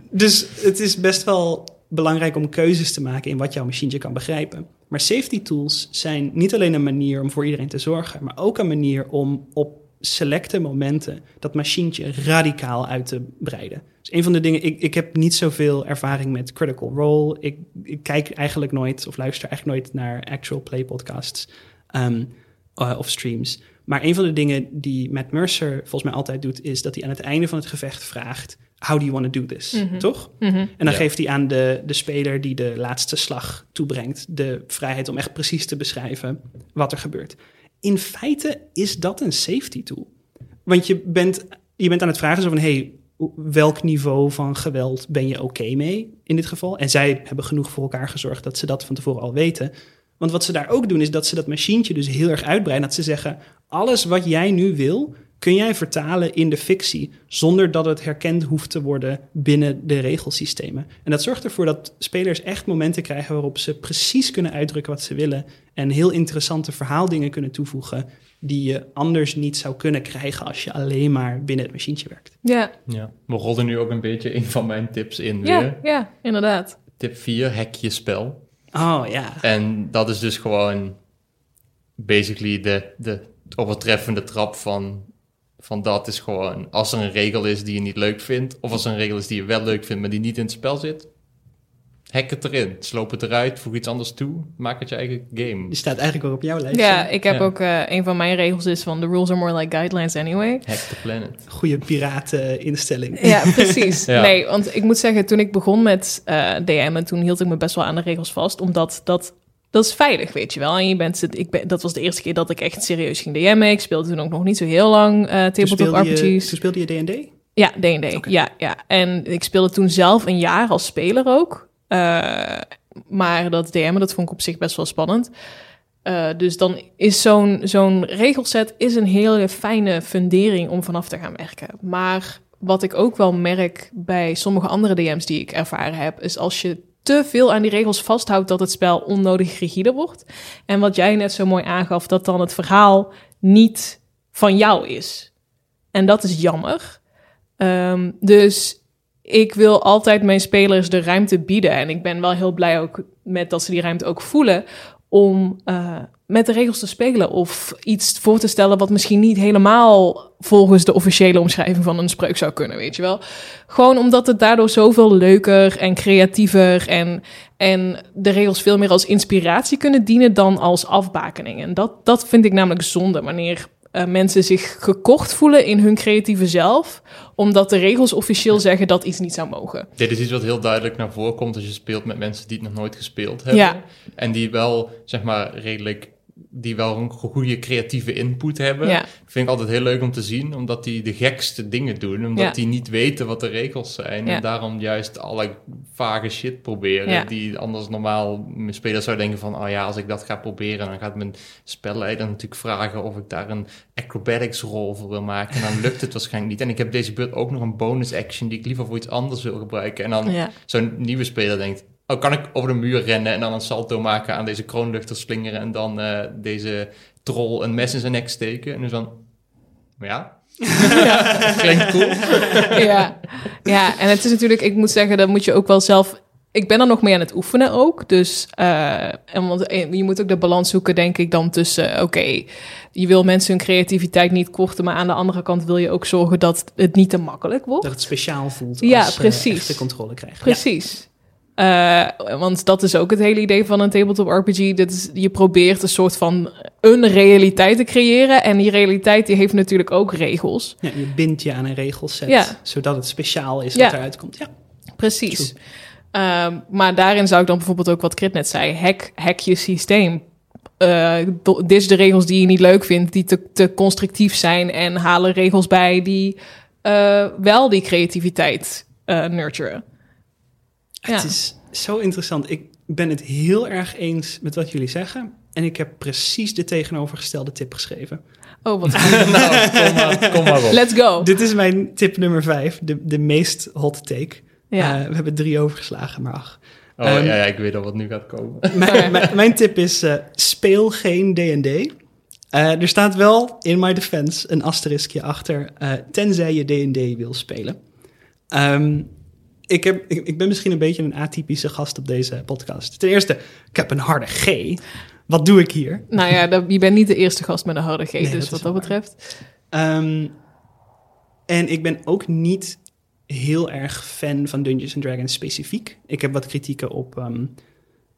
dus het is best wel belangrijk om keuzes te maken in wat jouw machientje kan begrijpen. Maar safety tools zijn niet alleen een manier om voor iedereen te zorgen, maar ook een manier om op selecte momenten dat machientje radicaal uit te breiden. Dus een van de dingen, ik, ik heb niet zoveel ervaring met Critical Role. Ik, ik kijk eigenlijk nooit of luister eigenlijk nooit naar actual play podcasts um, uh, of streams. Maar een van de dingen die Matt Mercer volgens mij altijd doet, is dat hij aan het einde van het gevecht vraagt: How do you want to do this? Mm -hmm. Toch? Mm -hmm. En dan ja. geeft hij aan de, de speler die de laatste slag toebrengt, de vrijheid om echt precies te beschrijven wat er gebeurt in feite is dat een safety tool. Want je bent, je bent aan het vragen zo van, hey, welk niveau van geweld ben je oké mee in dit geval? En zij hebben genoeg voor elkaar gezorgd dat ze dat van tevoren al weten. Want wat ze daar ook doen, is dat ze dat machientje dus heel erg uitbreiden. Dat ze zeggen, alles wat jij nu wil, kun jij vertalen in de fictie zonder dat het herkend hoeft te worden binnen de regelsystemen. En dat zorgt ervoor dat spelers echt momenten krijgen waarop ze precies kunnen uitdrukken wat ze willen en heel interessante verhaaldingen kunnen toevoegen die je anders niet zou kunnen krijgen als je alleen maar binnen het machientje werkt. Ja. ja. We rollen nu ook een beetje een van mijn tips in ja, weer. Ja, inderdaad. Tip 4, hack je spel. Oh ja. En dat is dus gewoon basically de, de overtreffende trap van van dat is gewoon, als er een regel is die je niet leuk vindt, of als er een regel is die je wel leuk vindt, maar die niet in het spel zit, hack het erin, sloop het eruit, voeg iets anders toe, maak het je eigen game. Die staat eigenlijk ook op jouw lijst. Ja, ik heb ja. ook, uh, een van mijn regels is van, the rules are more like guidelines anyway. Hack the planet. Goede pirateninstelling. Ja, precies. ja. Nee, want ik moet zeggen, toen ik begon met uh, DM, en toen hield ik me best wel aan de regels vast, omdat dat dat is veilig, weet je wel. En je bent, het- ik ben, dat was de eerste keer dat ik echt serieus ging DM'en. Ik speelde toen ook nog niet zo heel lang Toen tabletop speelde, je, RPG's. toen speelde je D&D? Ja, D&D. Ja, ja. En ik speelde toen zelf een jaar als speler ook. Eh, maar dat DM'en, dat vond ik op zich best wel spannend. Eh, dus dan is zo'n zo'n regelset is een hele fijne fundering om vanaf te gaan werken. Maar wat ik ook wel merk bij sommige andere DM's die ik ervaren heb, is als je te veel aan die regels vasthoudt dat het spel onnodig rigide wordt. En wat jij net zo mooi aangaf, dat dan het verhaal niet van jou is. En dat is jammer. Ehm, dus ik wil altijd mijn spelers de ruimte bieden. En ik ben wel heel blij ook met dat ze die ruimte ook voelen. Om eh, met de regels te spelen. Of iets voor te stellen wat misschien niet helemaal volgens de officiële omschrijving van een spreuk zou kunnen, weet je wel. Gewoon omdat het daardoor zoveel leuker en creatiever en, en de regels veel meer als inspiratie kunnen dienen dan als afbakening. En dat, dat vind ik namelijk zonde wanneer eh, mensen zich gekocht voelen in hun creatieve zelf, omdat de regels officieel zeggen dat iets niet zou mogen. Dit is iets wat heel duidelijk naar voren komt als je speelt met mensen die het nog nooit gespeeld hebben. Ja. En die wel, zeg maar, redelijk, die wel een goede creatieve input hebben. Ja. Vind ik altijd heel leuk om te zien, omdat die de gekste dingen doen. Omdat Ja. die niet weten wat de regels zijn. Ja. En daarom juist alle vage shit proberen. Die anders normaal mijn spelers zou denken van... Oh ja, als ik dat ga proberen, dan gaat mijn spelleider natuurlijk vragen... of ik daar een acrobatics rol voor wil maken. En dan lukt het waarschijnlijk niet. En ik heb deze beurt ook nog een bonus action... die ik liever voor iets anders wil gebruiken. En dan zo'n nieuwe speler denkt... Oh, kan ik over de muur rennen en dan een salto maken aan deze kroonluchter slingeren... en dan eh, deze troll een mes in zijn nek steken? En dus dan... Ja, klinkt cool. ja. ja, en het is natuurlijk, ik moet zeggen, dan moet je ook wel zelf. Ik ben er nog mee aan het oefenen ook. Dus eh, en want, eh, je moet ook de balans zoeken, denk ik, dan tussen. Oké, je wil mensen hun creativiteit niet korten, maar aan de andere kant wil je ook zorgen dat het niet te makkelijk wordt. Dat het speciaal voelt Ja, als precies. echt de controle krijgen. Precies. Eh, want dat is ook het hele idee van een tabletop RPG. Dat is, je probeert een soort van een realiteit te creëren. En die realiteit die heeft natuurlijk ook regels. Ja. Je bindt je aan een regelset, Ja. zodat het speciaal is Ja. wat eruit komt. Ja. Precies. Ehm, maar daarin zou ik dan bijvoorbeeld ook wat Krit net zei: hack, hack je systeem. Eh, do- dit is de regels die je niet leuk vindt, die te, te constructief zijn. En halen regels bij die eh, wel die creativiteit eh nurturen. Ja. Het is zo interessant. Ik ben het heel erg eens met wat jullie zeggen. En ik heb precies de tegenovergestelde tip geschreven. Oh, wat nou, kom maar, kom maar op. Let's go. Dit is mijn tip nummer vijf, de, de meest hot take. Ja. Eh, we hebben drie overgeslagen, maar ach. Oh Ehm, ja, ja, ik weet al wat nu gaat komen. Mijn, mijn, mijn tip is, eh, speel geen D&D. Eh, er staat wel, in my defense, een asteriskje achter, eh, tenzij je D&D wil spelen. Ehm, ik, heb, ik, ik ben misschien een beetje een atypische gast op deze podcast. Ten eerste, ik heb een harde G. Wat doe ik hier? Nou ja, je bent niet de eerste gast met een harde G, Nee, dus dat wat dat waar. betreft. Ehm, en ik ben ook niet heel erg fan van Dungeons and Dragons specifiek. Ik heb wat kritieken op ehm,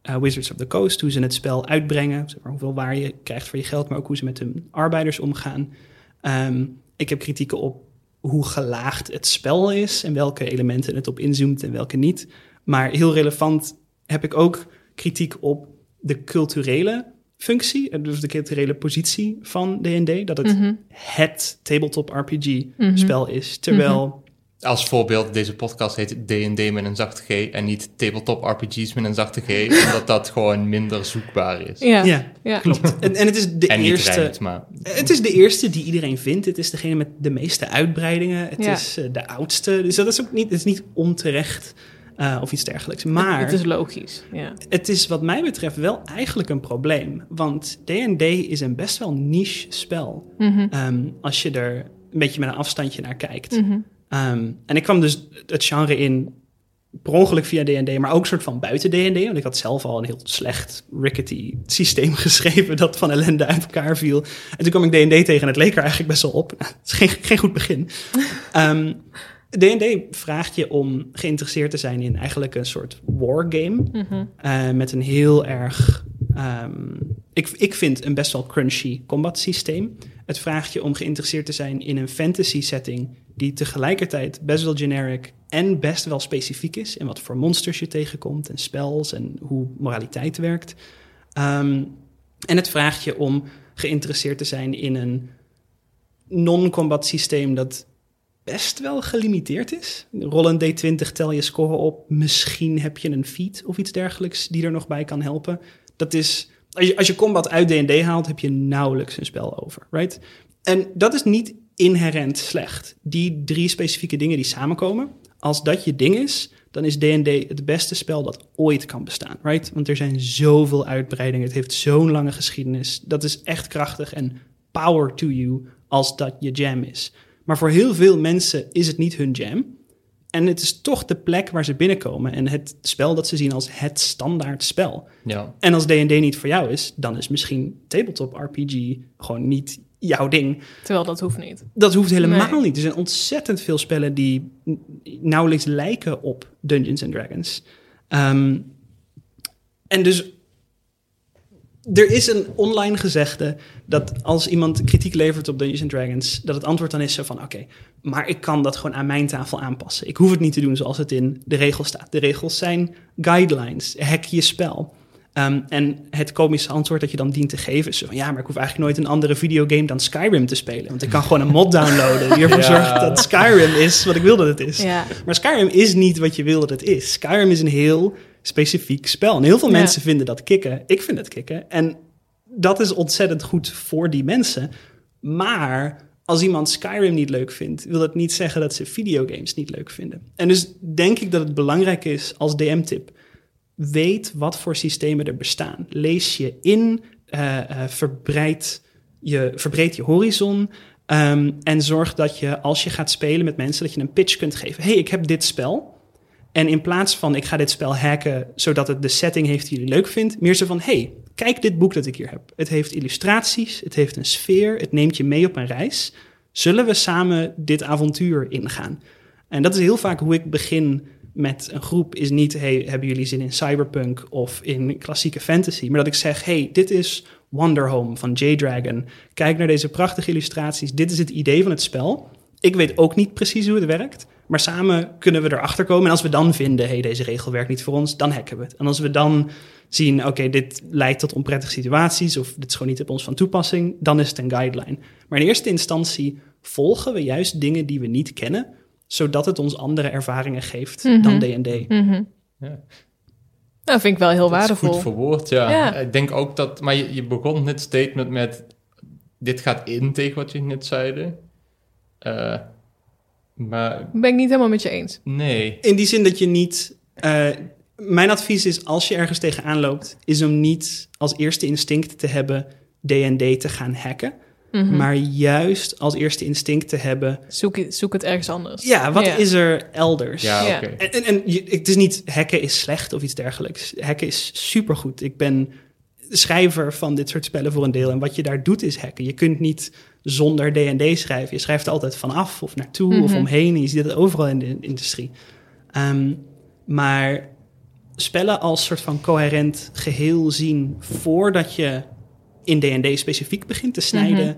eh, Wizards of the Coast, hoe ze het spel uitbrengen, zeg maar, hoeveel waar je krijgt voor je geld, maar ook hoe ze met hun arbeiders omgaan. Ehm, ik heb kritieken op hoe gelaagd het spel is en welke elementen het op inzoomt en welke niet. Maar heel relevant heb ik ook kritiek op de culturele functie, eh, dus de culturele positie van D&D, dat het Mhm. het tabletop RPG Mhm. spel is. Terwijl, Als voorbeeld, deze podcast heet D&D met een zachte G en niet Tabletop RPG's met een zachte G, omdat dat gewoon minder zoekbaar is. Ja, ja, ja. klopt. En, en het is de en niet eerste... rijmt, maar... Het is de eerste die iedereen vindt. Het is degene met de meeste uitbreidingen. Het Ja. is eh, de oudste. Dus dat is ook niet, het is niet onterecht eh, of iets dergelijks. Maar Het is logisch. Ja. het is wat mij betreft wel eigenlijk een probleem. Want D&D is een best wel niche spel. Mhm. Ehm, als je er een beetje met een afstandje naar kijkt. Mhm. Ehm, en ik kwam dus het genre in per ongeluk via D&D, maar ook soort van buiten D&D. Want ik had zelf al een heel slecht, rickety systeem geschreven dat van ellende uit elkaar viel. En toen kwam ik D&D tegen en het leek er eigenlijk best wel op. Het is geen, geen goed begin. Ehm, D&D vraagt je om geïnteresseerd te zijn in eigenlijk een soort wargame. Eh, met een heel erg, ehm, ik, ik vind een best wel crunchy combat systeem. Het vraagt je om geïnteresseerd te zijn in een fantasy setting die tegelijkertijd best wel generic en best wel specifiek is. En wat voor monsters je tegenkomt en spells en hoe moraliteit werkt. Ehm, en het vraagt je om geïnteresseerd te zijn in een non-combat systeem dat best wel gelimiteerd is. Rol een D20, tel je score op. Misschien heb je een feat of iets dergelijks die er nog bij kan helpen. Dat is, als je, als je combat uit D&D haalt, heb je nauwelijks een spel over, right? En dat is niet inherent slecht. Die drie specifieke dingen die samenkomen, als dat je ding is, dan is D&D het beste spel dat ooit kan bestaan, right? Want er zijn zoveel uitbreidingen, het heeft zo'n lange geschiedenis. Dat is echt krachtig en power to you als dat je jam is. Maar voor heel veel mensen is het niet hun jam. En het is toch de plek waar ze binnenkomen en het spel dat ze zien als het standaard spel. Ja. En als D&D niet voor jou is, dan is misschien tabletop RPG gewoon niet jouw ding. Terwijl dat hoeft niet. Dat hoeft helemaal Nee. niet. Er zijn ontzettend veel spellen die nauwelijks lijken op Dungeons and Dragons. Ehm, en dus er is een online gezegde dat als iemand kritiek levert op Dungeons Dragons, dat het antwoord dan is zo van oké, maar ik kan dat gewoon aan mijn tafel aanpassen. Ik hoef het niet te doen zoals het in de regels staat. De regels zijn guidelines, hack je spel. Ehm, en het komische antwoord dat je dan dient te geven is zo van ja, maar ik hoef eigenlijk nooit een andere videogame dan Skyrim te spelen. Want ik kan gewoon een mod downloaden die ervoor Ja. zorgt dat Skyrim is wat ik wil dat het is. Ja. Maar Skyrim is niet wat je wil dat het is. Skyrim is een heel specifiek spel. En heel veel Ja. mensen vinden dat kicken. Ik vind het kicken. En dat is ontzettend goed voor die mensen. Maar als iemand Skyrim niet leuk vindt, wil dat niet zeggen dat ze videogames niet leuk vinden. En dus denk ik dat het belangrijk is als DM-tip. Weet wat voor systemen er bestaan. Lees je in, eh, eh, je, verbreed je horizon. ehm, en zorg dat je, als je gaat spelen met mensen, dat je een pitch kunt geven. hey, ik heb dit spel. En in plaats van ik ga dit spel hacken zodat het de setting heeft die jullie leuk vindt, meer zo van hey, kijk dit boek dat ik hier heb. Het heeft illustraties, het heeft een sfeer, het neemt je mee op een reis. Zullen we samen dit avontuur ingaan? En dat is heel vaak hoe ik begin met een groep, is niet hey, hebben jullie zin in cyberpunk of in klassieke fantasy, maar dat ik zeg hey, dit is Wonder Home van J-Dragon. Kijk naar deze prachtige illustraties. Dit is het idee van het spel. Ik weet ook niet precies hoe het werkt. Maar samen kunnen we erachter komen. En als we dan vinden, hey, deze regel werkt niet voor ons, dan hacken we het. En als we dan zien, oké, dit leidt tot onprettige situaties... of dit is gewoon niet op ons van toepassing, dan is het een guideline. Maar in eerste instantie volgen we juist dingen die we niet kennen... zodat het ons andere ervaringen geeft dan D&D. Mhm. Ja. Nou, vind ik wel heel Dat is waardevol. goed verwoord, ja. Ja. Ik denk ook dat... Maar je, je begon dit statement met... Dit gaat in tegen wat je net zeiden. Eh, maar Ben ik niet helemaal met je eens. nee. In die zin dat je niet... eh, mijn advies is, als je ergens tegenaan loopt... is om niet als eerste instinct te hebben D&D te gaan hacken... Mhm. Maar juist als eerste instinct te hebben... Zoek, het- zoek het ergens anders. Ja, wat Ja. is er elders? Ja. En, en, het is niet hacken is slecht of iets dergelijks. Hacken is supergoed. Ik ben schrijver van dit soort spellen voor een deel. En wat je daar doet is hacken. Je kunt niet zonder D&D schrijven. Je schrijft er altijd vanaf of naartoe of Mhm. omheen. En je ziet het overal in de industrie. Ehm, maar spellen als soort van coherent geheel zien... voordat je in D&D specifiek begint te snijden... Mhm.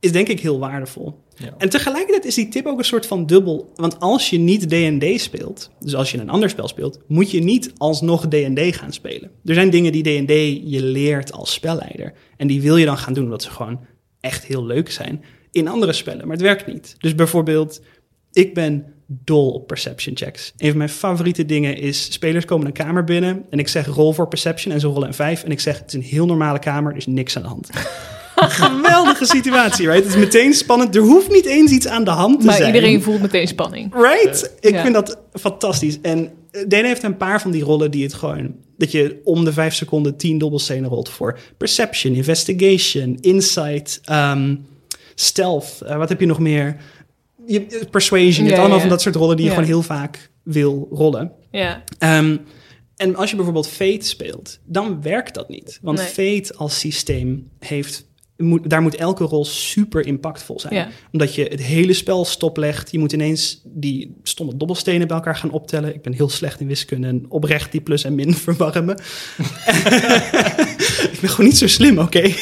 is denk ik heel waardevol. Ja. En tegelijkertijd is die tip ook een soort van dubbel. Want als je niet D&D speelt, dus als je een ander spel speelt, moet je niet alsnog D&D gaan spelen. Er zijn dingen die D&D je leert als spelleider. En die wil je dan gaan doen omdat ze gewoon echt heel leuk zijn in andere spellen. Maar het werkt niet. Dus bijvoorbeeld, ik ben dol op perception checks. Een van mijn favoriete dingen is, spelers komen een kamer binnen en ik zeg rol voor perception en ze rollen een 5 en ik zeg het is een heel normale kamer, er is niks aan de hand. Geweldige situatie, right? Het is meteen spannend. Er hoeft niet eens iets aan de hand te Maar zijn. iedereen voelt meteen spanning. Right? Ik Ja. vind dat fantastisch. En eh, Dane heeft een paar van die rollen die het gewoon... dat je om de vijf seconden tien dobbelstenen rolt voor perception, investigation, insight, ehm, stealth. Eh, wat heb je nog meer? Je, persuasion. Je hebt allemaal van dat soort rollen die je gewoon heel vaak wil rollen. Ja. Ehm, en als je bijvoorbeeld Fate speelt, dan werkt dat niet. Want Nee. Fate als systeem heeft... Moet, daar moet elke rol super impactvol zijn. Ja. Omdat je het hele spel stoplegt. Je moet ineens die stomme dobbelstenen bij elkaar gaan optellen. Ik ben heel slecht in wiskunde en oprecht die plus en min verwarmen. ik ben gewoon niet zo slim, oké?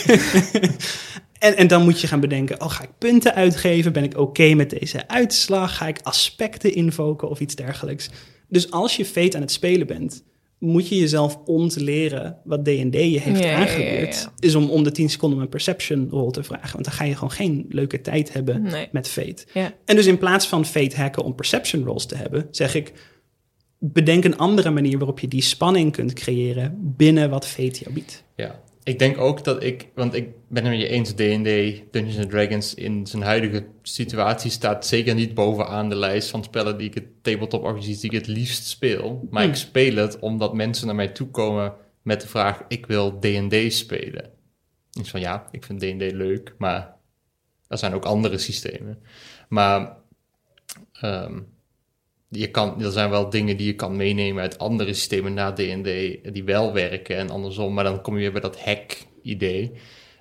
en, en dan moet je gaan bedenken, oh, ga ik punten uitgeven? Ben ik oké met deze uitslag? Ga ik aspecten invoken of iets dergelijks? Dus als je Fate aan het spelen bent, moet je jezelf ontleren wat D&D je heeft Ja, ja, ja, aangeleerd. ja. Is om om de 10 seconden een perception rol te vragen. Want dan ga je gewoon geen leuke tijd hebben Nee. met Fate. Ja. En dus in plaats van Fate hacken om perception rolls te hebben, zeg ik... Bedenk een andere manier waarop je die spanning kunt creëren binnen wat Fate jou biedt. Ja, ik denk ook dat ik, want ik ben het met je eens, D&D, Dungeons and Dragons in zijn huidige situatie staat zeker niet bovenaan de lijst van spellen die ik het tabletop RPG's die ik het liefst speel. Maar ik speel het omdat mensen naar mij toe komen met de vraag, ik wil D&D spelen. Ik van ja, ik vind D&D leuk, maar er zijn ook andere systemen. Maar ehm, je kan, er zijn wel dingen die je kan meenemen uit andere systemen na D&D die wel werken en andersom, maar dan kom je weer bij dat hack-idee.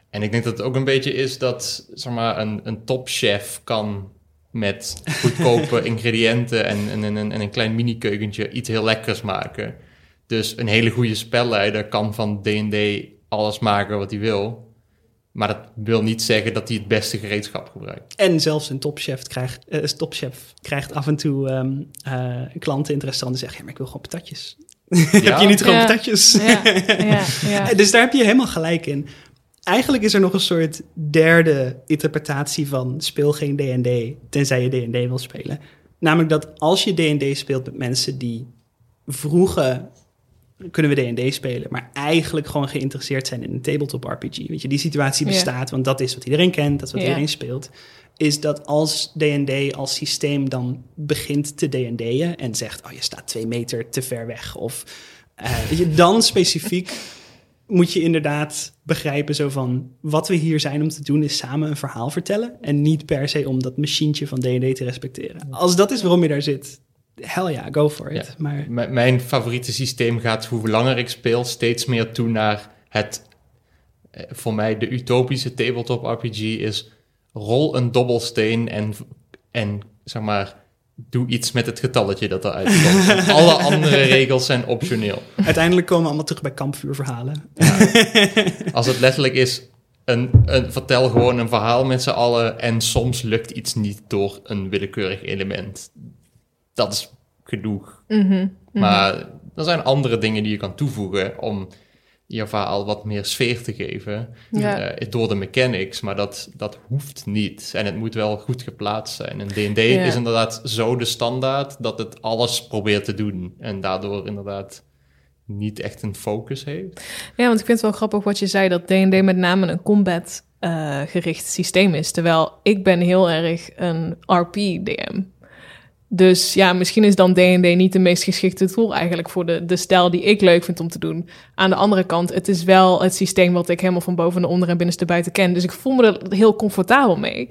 En ik denk dat het ook een beetje is dat zeg maar, een, een topchef kan met goedkope ingrediënten en, en, en, en een klein mini-keukentje iets heel lekkers maken. Dus een hele goede spelleider kan van D&D alles maken wat hij wil. Maar dat wil niet zeggen dat hij het beste gereedschap gebruikt. En zelfs een topchef krijgt, eh, een topchef krijgt af en toe ehm, eh, klanten in het restaurant die zeggen... Ja, maar ik wil gewoon patatjes. heb je niet gewoon Ja. patatjes? Ja, ja, ja. Dus daar heb je helemaal gelijk in. Eigenlijk is er nog een soort derde interpretatie van speel geen D&D, tenzij je D&D wil spelen. Namelijk dat als je D&D speelt met mensen die vroegen kunnen we D&D spelen, maar eigenlijk gewoon geïnteresseerd zijn in een tabletop RPG. Weet je, die situatie Ja. bestaat, want dat is wat iedereen kent, dat is wat Ja. iedereen speelt. Is dat als D&D als systeem dan begint te D&D'en en zegt, oh je staat twee meter te ver weg, of eh, weet je, dan specifiek moet je inderdaad begrijpen zo van... wat we hier zijn om te doen is samen een verhaal vertellen... en niet per se om dat machientje van D&D te respecteren. Als dat is waarom je daar zit, hell ja, go for it. Ja. Maar M- mijn favoriete systeem gaat, hoe langer ik speel, steeds meer toe naar het... eh, Voor mij de utopische tabletop RPG is... rol een dobbelsteen en, en zeg maar... doe iets met het getalletje dat eruit komt. En alle andere regels zijn optioneel. uiteindelijk komen we allemaal terug bij kampvuurverhalen. Als het letterlijk is... Een, een, vertel gewoon een verhaal met z'n allen... en soms lukt iets niet door een willekeurig element. Dat is genoeg. Mhm, Maar er zijn andere dingen die je kan toevoegen om je verhaal wat meer sfeer te geven Ja. eh, door de mechanics, maar dat, dat hoeft niet. En het moet wel goed geplaatst zijn. En D&D Ja. is inderdaad zo de standaard dat het alles probeert te doen en daardoor inderdaad niet echt een focus heeft. Ja, want ik vind het wel grappig wat je zei, dat D&D met name een combat-gericht systeem is. Terwijl ik ben heel erg een RP-DM. Dus ja, misschien is dan D&D niet de meest geschikte tool eigenlijk voor de, de stijl die ik leuk vind om te doen. Aan de andere kant, het is wel het systeem wat ik helemaal van boven naar onder en binnenste buiten ken. Dus ik voel me er heel comfortabel mee.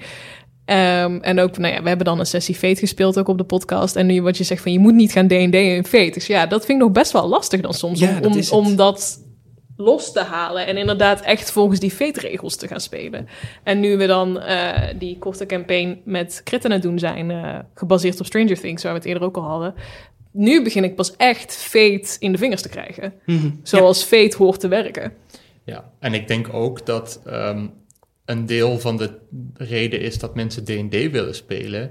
Ehm, en ook, nou ja, we hebben dan een sessie Fate gespeeld ook op de podcast. En nu wat je zegt van je moet niet gaan D&D in Fate. Dus ja, dat vind ik nog best wel lastig dan soms Ja, om, dat om, is het. om dat los te halen en inderdaad echt volgens die Fate-regels te gaan spelen. En nu we dan eh, die korte campaign met crit aan het doen zijn, eh, gebaseerd op Stranger Things, waar we het eerder ook al hadden. Nu begin ik pas echt Fate in de vingers te krijgen. Mhm. Zoals Fate hoort te werken. Ja, en ik denk ook dat ehm, een deel van de reden is dat mensen D&D willen spelen,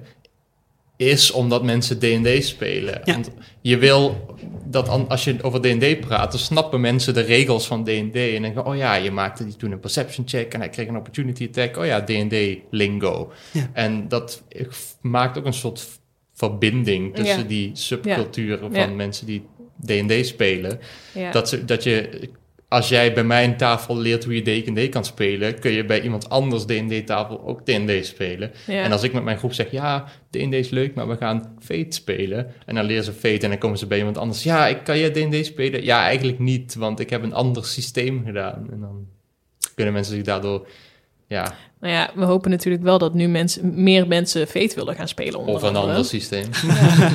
is omdat mensen D&D spelen. Ja. Want je wil dat als je over D&D praat, dan snappen mensen de regels van D&D en denken, oh ja, je maakte die toen een perception check en hij kreeg een opportunity attack. Oh ja, D&D lingo. Ja. En dat maakt ook een soort verbinding tussen Ja. die subculturen van Ja. mensen die D&D spelen. Ja. Dat, ze, dat je, als jij bij mijn tafel leert hoe je D&D kan spelen, kun je bij iemand anders D&D-tafel ook D&D spelen. Ja. En als ik met mijn groep zeg, ja, D&D is leuk, maar we gaan Fate spelen. En dan leren ze Fate en dan komen ze bij iemand anders. Ja, ik, kan jij D&D spelen? Ja, eigenlijk niet, want ik heb een ander systeem gedaan. En dan kunnen mensen zich daardoor, ja, Nou ja, we hopen natuurlijk wel dat nu mensen, meer mensen Fate willen gaan spelen. Onder of een andere. ander systeem.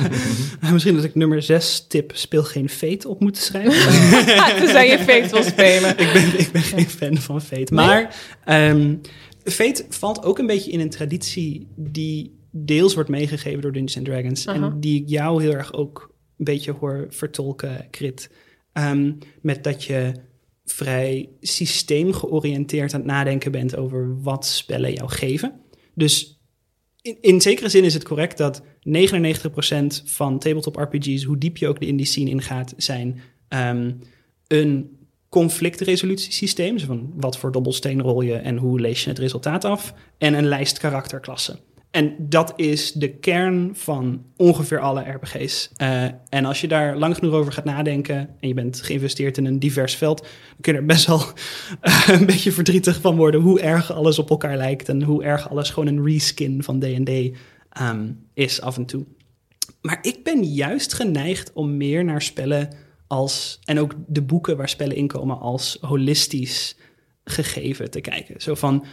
Misschien dat ik nummer 6 tip speel geen Fate op moet schrijven. Tenzij je Fate wil spelen. ik, ben, ik ben geen fan van Fate. Maar ehm, Fate valt ook een beetje in een traditie die deels wordt meegegeven door Dungeons and Dragons. En die ik jou heel erg ook een beetje hoor vertolken, Crit. Ehm, met dat je vrij systeemgeoriënteerd aan het nadenken bent over wat spellen jou geven. Dus in, in zekere zin is het correct dat 99% van tabletop RPG's, hoe diep je ook de indie scene ingaat, zijn ehm, een conflictresolutiesysteem, zo van wat voor dobbelsteen rol je en hoe lees je het resultaat af, en een lijst karakterklassen. En dat is de kern van ongeveer alle RPG's. Uh, en als je daar lang genoeg over gaat nadenken en je bent geïnvesteerd in een divers veld, dan kun je er best wel uh, een beetje verdrietig van worden hoe erg alles op elkaar lijkt en hoe erg alles gewoon een reskin van D&D um, is af en toe. Maar ik ben juist geneigd om meer naar spellen als, en ook de boeken waar spellen in komen, als holistisch gegeven te kijken. Zo van,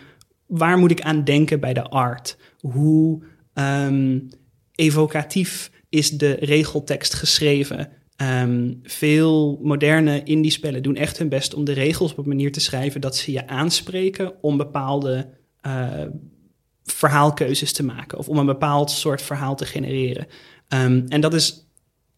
waar moet ik aan denken bij de art? Hoe um, evocatief is de regeltekst geschreven? Um, veel moderne indie-spellen doen echt hun best om de regels op een manier te schrijven dat ze je aanspreken om bepaalde uh, verhaalkeuzes te maken of om een bepaald soort verhaal te genereren. Um, en dat is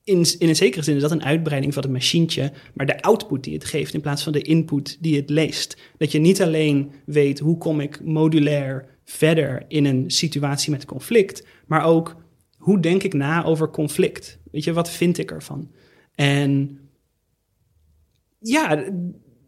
in, in een zekere zin is dat een uitbreiding van het machientje, maar de output die het geeft in plaats van de input die het leest. Dat je niet alleen weet hoe kom ik modulair verder in een situatie met conflict, maar ook hoe denk ik na over conflict? Weet je, wat vind ik ervan? En ja,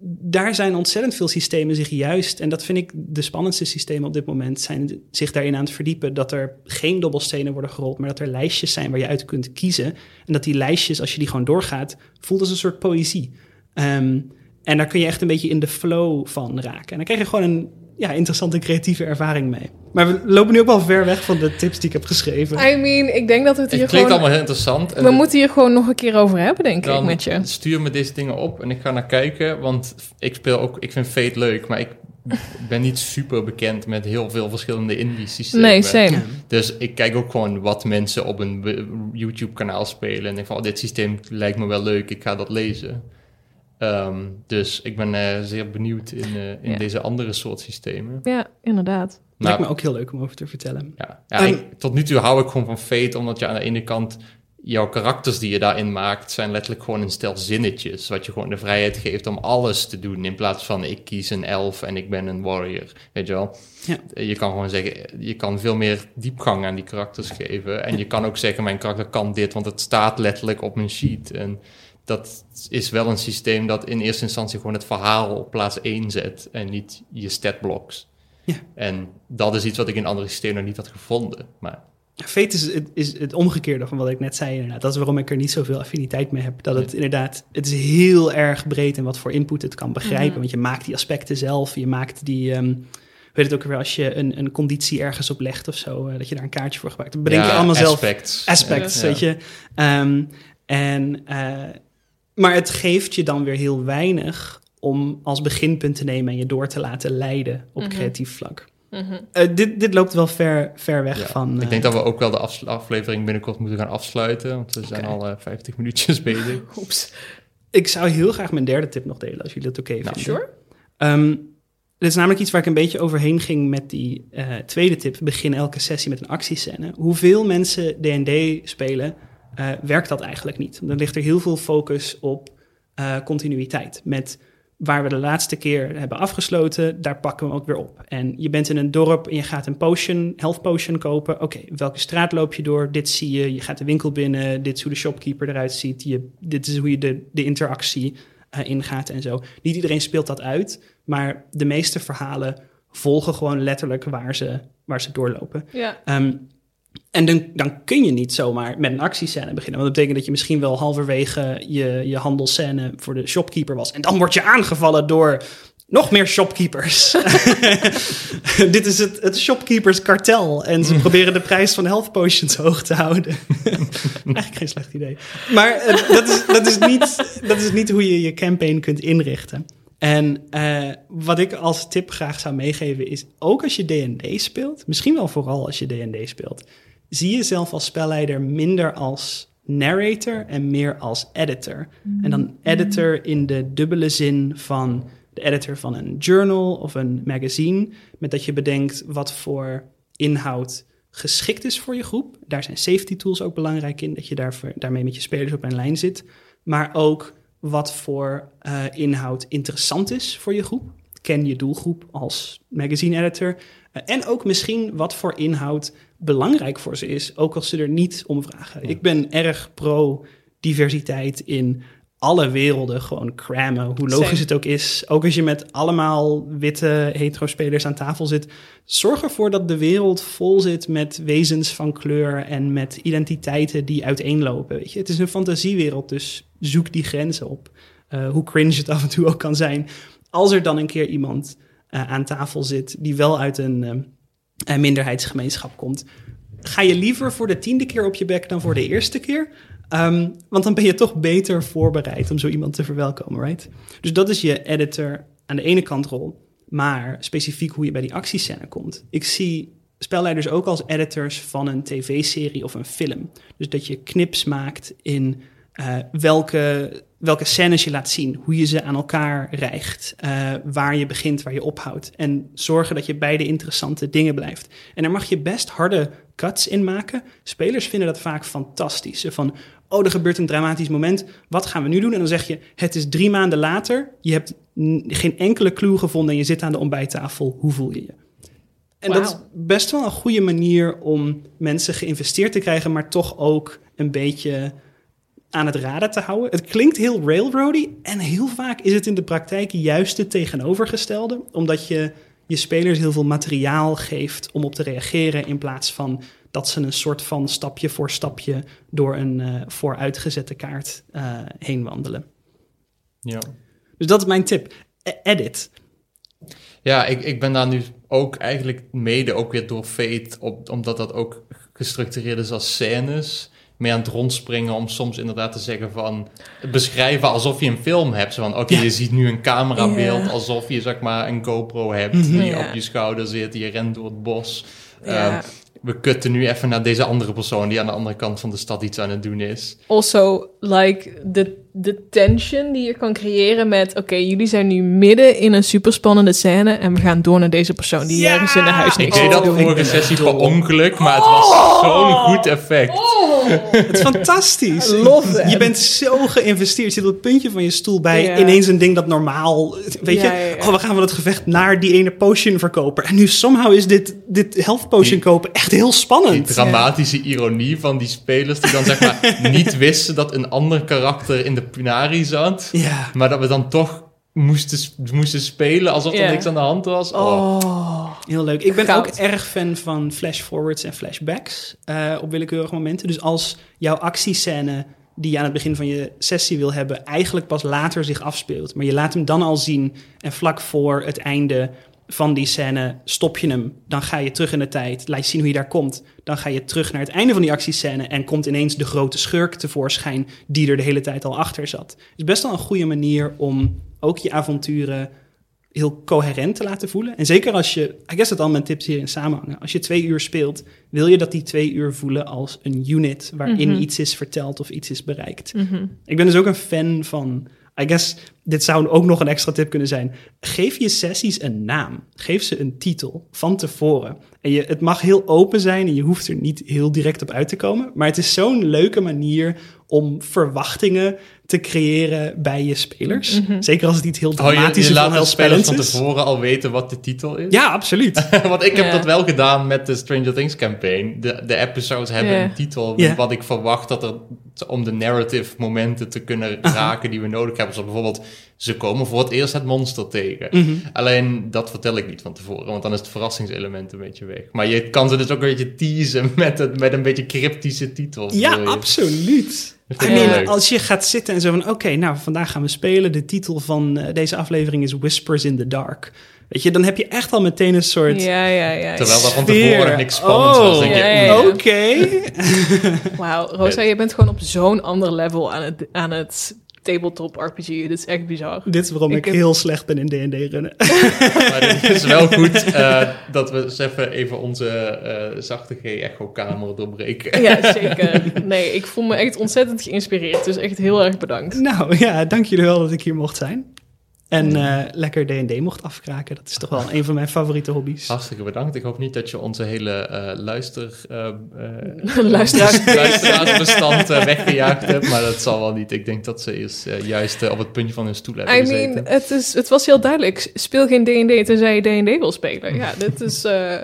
daar zijn ontzettend veel systemen zich juist, en dat vind ik de spannendste systemen op dit moment, zijn zich daarin aan het verdiepen dat er geen dobbelstenen worden gerold, maar dat er lijstjes zijn waar je uit kunt kiezen. En dat die lijstjes, als je die gewoon doorgaat, voelt als een soort poëzie. Um, en daar kun je echt een beetje in de flow van raken. En dan krijg je gewoon een ja, interessante creatieve ervaring mee. Maar we lopen nu ook wel ver weg van de tips die ik heb geschreven. I mean, ik denk dat het hier het gewoon... klinkt allemaal heel interessant. We moeten hier gewoon nog een keer over hebben, denk ik, met je. stuur me deze dingen op en ik ga naar kijken. Want ik speel ook... Ik vind Fate leuk, maar ik ben niet super bekend met heel veel verschillende indie-systemen. Nee, same. Dus ik kijk ook gewoon wat mensen op een YouTube-kanaal spelen. En denk van, oh, dit systeem lijkt me wel leuk, ik ga dat lezen. Um, dus ik ben uh, zeer benieuwd in, uh, in ja. deze andere soort systemen. Ja, inderdaad. Lijkt me ook heel leuk om over te vertellen. Ja, ja um, tot nu toe hou ik gewoon van Fate, omdat je aan de ene kant jouw karakters die je daarin maakt, zijn letterlijk gewoon een stel zinnetjes. Wat je gewoon de vrijheid geeft om alles te doen. In plaats van ik kies een elf en ik ben een warrior. Weet je wel? Ja. Je kan gewoon zeggen, je kan veel meer diepgang aan die karakters geven. En je kan ook zeggen, mijn karakter kan dit, want het staat letterlijk op mijn sheet. En dat is wel een systeem dat in eerste instantie gewoon het verhaal op plaats 1 zet en niet je statblocks. Ja. En dat is iets wat ik in andere systemen nog niet had gevonden. Maar Fate is het, is het omgekeerde van wat ik net zei. Inderdaad. Dat is waarom ik er niet zoveel affiniteit mee heb. Dat het inderdaad, het is heel erg breed in wat voor input het kan begrijpen. Mm -hmm. Want je maakt die aspecten zelf. Je maakt die, um, weet het ook weer, als je een, een conditie ergens op legt of zo, uh, dat je daar een kaartje voor gebruikt. Dat bedenk ja, je allemaal aspects. zelf. Aspects, ja. weet je. Um, en, uh, maar het geeft je dan weer heel weinig om als beginpunt te nemen en je door te laten leiden op mm -hmm. creatief vlak. Mm -hmm. uh, dit, dit loopt wel ver, ver weg ja, van. Uh, ik denk dat we ook wel de af aflevering binnenkort moeten gaan afsluiten, want we zijn al 50 minuutjes bezig. Oeps. Ik zou heel graag mijn derde tip nog delen, als jullie dat oké okay nou, vinden. Sure. Um, dit is namelijk iets waar ik een beetje overheen ging met die uh, tweede tip. Begin elke sessie met een actiescène. Hoeveel mensen D&D spelen, uh, werkt dat eigenlijk niet. Dan ligt er heel veel focus op uh, continuïteit. Met waar we de laatste keer hebben afgesloten, daar pakken we hem ook weer op. En je bent in een dorp en je gaat een potion, health potion kopen. Oké, okay, welke straat loop je door? Dit zie je. Je gaat de winkel binnen. Dit is hoe de shopkeeper eruit ziet. Je, dit is hoe je de, de interactie uh, ingaat en zo. Niet iedereen speelt dat uit, maar de meeste verhalen volgen gewoon letterlijk waar ze, waar ze doorlopen. Ja. Um, en dan, dan, kun je niet zomaar met een actiescène beginnen. Want dat betekent dat je misschien wel halverwege je, je handelscène voor de shopkeeper was. En dan word je aangevallen door nog meer shopkeepers. Dit is het, het shopkeepers kartel. En ze proberen de prijs van health potions hoog te houden. Eigenlijk geen slecht idee. Maar uh, dat, is, dat, is niet, dat is niet hoe je je campaign kunt inrichten. En uh, wat ik als tip graag zou meegeven is, ook als je D&D speelt, misschien wel vooral als je D&D speelt, zie jezelf als spelleider minder als narrator en meer als editor. Mm. En dan editor in de dubbele zin van de editor van een journal of een magazine, met dat je bedenkt wat voor inhoud geschikt is voor je groep. Daar zijn safety tools ook belangrijk in, dat je daarvoor, daarmee met je spelers op een lijn zit. Maar ook wat voor uh, inhoud interessant is voor je groep. Ken je doelgroep als magazine editor. Uh, en ook misschien wat voor inhoud belangrijk voor ze is, ook als ze er niet om vragen. Ja. Ik ben erg pro diversiteit in alle werelden gewoon crammen. Hoe logisch Same. het ook is. Ook als je met allemaal witte hetero-spelers aan tafel zit. Zorg ervoor dat de wereld vol zit met wezens van kleur en met identiteiten die uiteenlopen. Weet je? Het is een fantasiewereld, dus zoek die grenzen op. Eh, hoe cringe het af en toe ook kan zijn. Als er dan een keer iemand eh, aan tafel zit die wel uit een, eh, een minderheidsgemeenschap komt, ga je liever voor de tiende keer op je bek dan voor de eerste keer. Ehm, want dan ben je toch beter voorbereid om zo iemand te verwelkomen, right? Dus dat is je editor aan de ene kant rol. Maar specifiek hoe je bij die actiescène komt. Ik zie spelleiders ook als editors van een tv-serie of een film. Dus dat je knips maakt in eh, welke, welke scènes je laat zien, hoe je ze aan elkaar rijgt, eh, waar je begint, waar je ophoudt. En zorgen dat je bij de interessante dingen blijft. En daar mag je best harde cuts in maken. Spelers vinden dat vaak fantastisch. Van, oh, er gebeurt een dramatisch moment. Wat gaan we nu doen? En dan zeg je, het is drie maanden later. Je hebt geen enkele clue gevonden en je zit aan de ontbijttafel. Hoe voel je je? En dat is best wel een goede manier om mensen geïnvesteerd te krijgen, maar toch ook een beetje aan het raden te houden. Het klinkt heel railroady en heel vaak is het in de praktijk juist het tegenovergestelde, omdat je je spelers heel veel materiaal geeft om op te reageren in plaats van dat ze een soort van stapje voor stapje door een eh, vooruitgezette kaart eh, heen wandelen. Ja. Dus dat is mijn tip. E- edit. Ja, ik, ik ben daar nu ook eigenlijk mede ook weer door Fate, op, omdat dat ook gestructureerd is als scènes, mee aan het rondspringen om soms inderdaad te zeggen van, beschrijven alsof je een film hebt. Zo van, oké, Ja. je ziet nu een camerabeeld Ja. alsof je zeg maar een GoPro hebt Mhm. die Ja. op je schouder zit, je rent door het bos. Ja. Ehm, we kutten nu even naar deze andere persoon die aan de andere kant van de stad iets aan het doen is. Also, like, de, de tension die je kan creëren met... Oké, jullie zijn nu midden in een superspannende scène... en we gaan door naar deze persoon die Ja! ergens in de huis Ik niks deed te dat de vorige ben sessie per ongeluk, maar het was Oh! zo'n goed effect. Het is fantastisch. Love. Je bent zo geïnvesteerd. Je zit op het puntje van je stoel bij Ja. ineens een ding dat normaal... Weet Ja, je, oh, we gaan van het gevecht naar die ene potion verkoper. En nu somehow is dit, dit health potion Die- kopen echt heel Die spannend. dramatische ironie van die spelers die dan zeg maar niet wisten dat een ander karakter in de Punari zat. Ja. Maar dat we dan toch moesten, moesten spelen alsof er Ja. niks aan de hand was. Oh. Oh. Heel leuk. Ik ben Goud. ook erg fan van flash-forwards en flashbacks eh, op willekeurige momenten. Dus als jouw actiescène die je aan het begin van je sessie wil hebben, eigenlijk pas later zich afspeelt. Maar je laat hem dan al zien en vlak voor het einde van die scène stop je hem. Dan ga je terug in de tijd, laat je zien hoe je daar komt. Dan ga je terug naar het einde van die actiescène en komt ineens de grote schurk tevoorschijn die er de hele tijd al achter zat. Het is best wel een goede manier om ook je avonturen heel coherent te laten voelen. En zeker als je, ik guess dat al mijn tips hierin samenhangen. Als je twee uur speelt, wil je dat die twee uur voelen als een unit waarin Mhm. iets is verteld of iets is bereikt. Mhm. Ik ben dus ook een fan van, I guess, dit zou ook nog een extra tip kunnen zijn. Geef je sessies een naam. Geef ze een titel van tevoren. En je, het mag heel open zijn en je hoeft er niet heel direct op uit te komen. Maar het is zo'n leuke manier om verwachtingen te creëren bij je spelers. Mhm. Zeker als het iets heel Oh, je, dramatisch je of laat de spelers van tevoren al weten wat de titel is. Ja, absoluut. Want ik heb dat wel gedaan met de Stranger Things campaign. De, de episodes hebben een titel wat ik verwacht dat er om de narrative momenten te kunnen raken die we nodig hebben. Zoals bijvoorbeeld, ze komen voor het eerst het monster tegen. Mhm. Alleen dat vertel ik niet van tevoren, want dan is het verrassingselement een beetje weg. Maar je kan ze dus ook een beetje teasen met, het, met een beetje cryptische titels. Ja, absoluut. I mean, als je gaat zitten en zo van... oké, nou, vandaag gaan we spelen. De titel van eh, deze aflevering is Whispers in the Dark. Weet je, dan heb je echt al meteen een soort... Ja, ja, ja. Terwijl dat van tevoren niks spannends was. Oh, denk ja, ja, mm, ja. Oké. Wauw, Rosa, je bent gewoon op zo'n ander level aan het, aan het tabletop RPG. Dit is echt bizar. Dit is waarom ik, Ik heb- heel slecht ben in D&D runnen. Maar het is wel goed eh, dat we eens even, even onze eh, zachte G-echo-kamer doorbreken. Ja, zeker. Nee, ik voel me echt ontzettend geïnspireerd. Dus echt heel erg bedankt. nou ja, dank jullie wel dat ik hier mocht zijn. En eh, lekker D&D mocht afkraken. Dat is toch wel een van mijn favoriete hobby's. Hartstikke bedankt. Ik hoop niet dat je onze hele eh, luister, eh, Luisteraars. luisteraarsbestand weggejaagd hebt. Maar dat zal wel niet. Ik denk dat ze eerst juist op het puntje van hun stoel hebben I gezeten. mean, het, is, het was heel duidelijk. Speel geen D&D tenzij je D&D wil spelen. Ja, dit is... eh,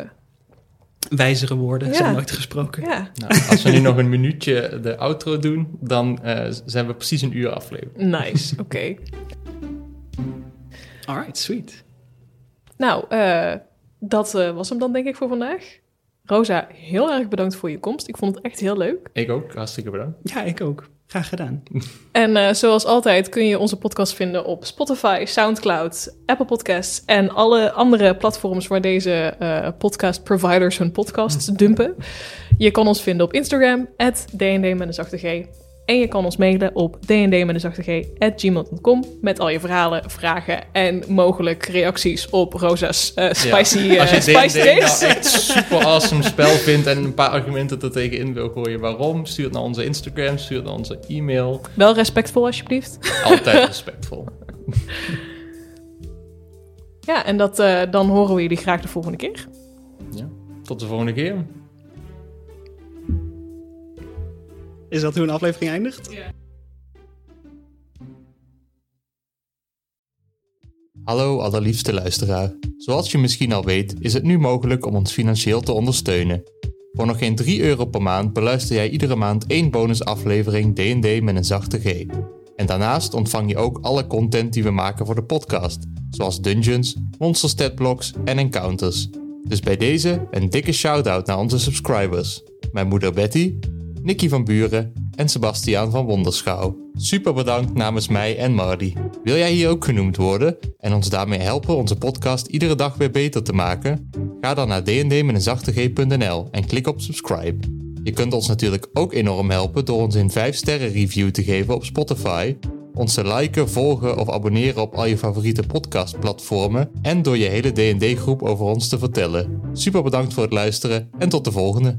Wijzere woorden Ja. zijn nooit gesproken. Ja, Nou, als we nu nog een minuutje de outro doen, dan eh, zijn we precies een uur aflevering. nice. Oké. Alright, sweet. Nou, eh, dat eh, was hem dan denk ik voor vandaag. Rosa, heel erg bedankt voor je komst. Ik vond het echt heel leuk. Ik ook, hartstikke bedankt. Ja, ik ook. Graag gedaan. En eh, zoals altijd kun je onze podcast vinden op Spotify, Soundcloud, Apple Podcasts en alle andere platforms waar deze eh, podcast providers hun podcasts dumpen. Je kan ons vinden op Instagram, DND met een zachte G. En je kan ons mailen op dnd met al je verhalen, vragen en mogelijk reacties op Rosa's eh, spicy, Ja. Als je spicy D&D days. nou echt super awesome spel vindt en een paar argumenten er tegenin wil gooien waarom, stuur het naar onze Instagram, stuur het naar onze e-mail. Wel respectvol alsjeblieft. Altijd respectvol. Ja, en dat, eh, dan horen we jullie graag de volgende keer. Ja. Tot de volgende keer. Is dat hoe een aflevering eindigt? Hallo allerliefste luisteraar. Zoals je misschien al weet, is het nu mogelijk om ons financieel te ondersteunen. Voor nog geen 3 euro per maand beluister jij iedere maand één bonusaflevering D&D met een zachte G. En daarnaast ontvang je ook alle content die we maken voor de podcast, zoals dungeons, monster statblocks en encounters. Dus bij deze een dikke shout-out naar onze subscribers. Mijn moeder Betty, Nicky van Buren en Sebastiaan van Wonderschouw. Super bedankt namens mij en Marty. Wil jij hier ook genoemd worden en ons daarmee helpen onze podcast iedere dag weer beter te maken? Ga dan naar dndmeteenzachteG.nl en klik op subscribe. Je kunt ons natuurlijk ook enorm helpen door ons een 5 sterren review te geven op Spotify, ons te liken, volgen of abonneren op al je favoriete podcastplatformen en door je hele D&D groep over ons te vertellen. Super bedankt voor het luisteren en tot de volgende.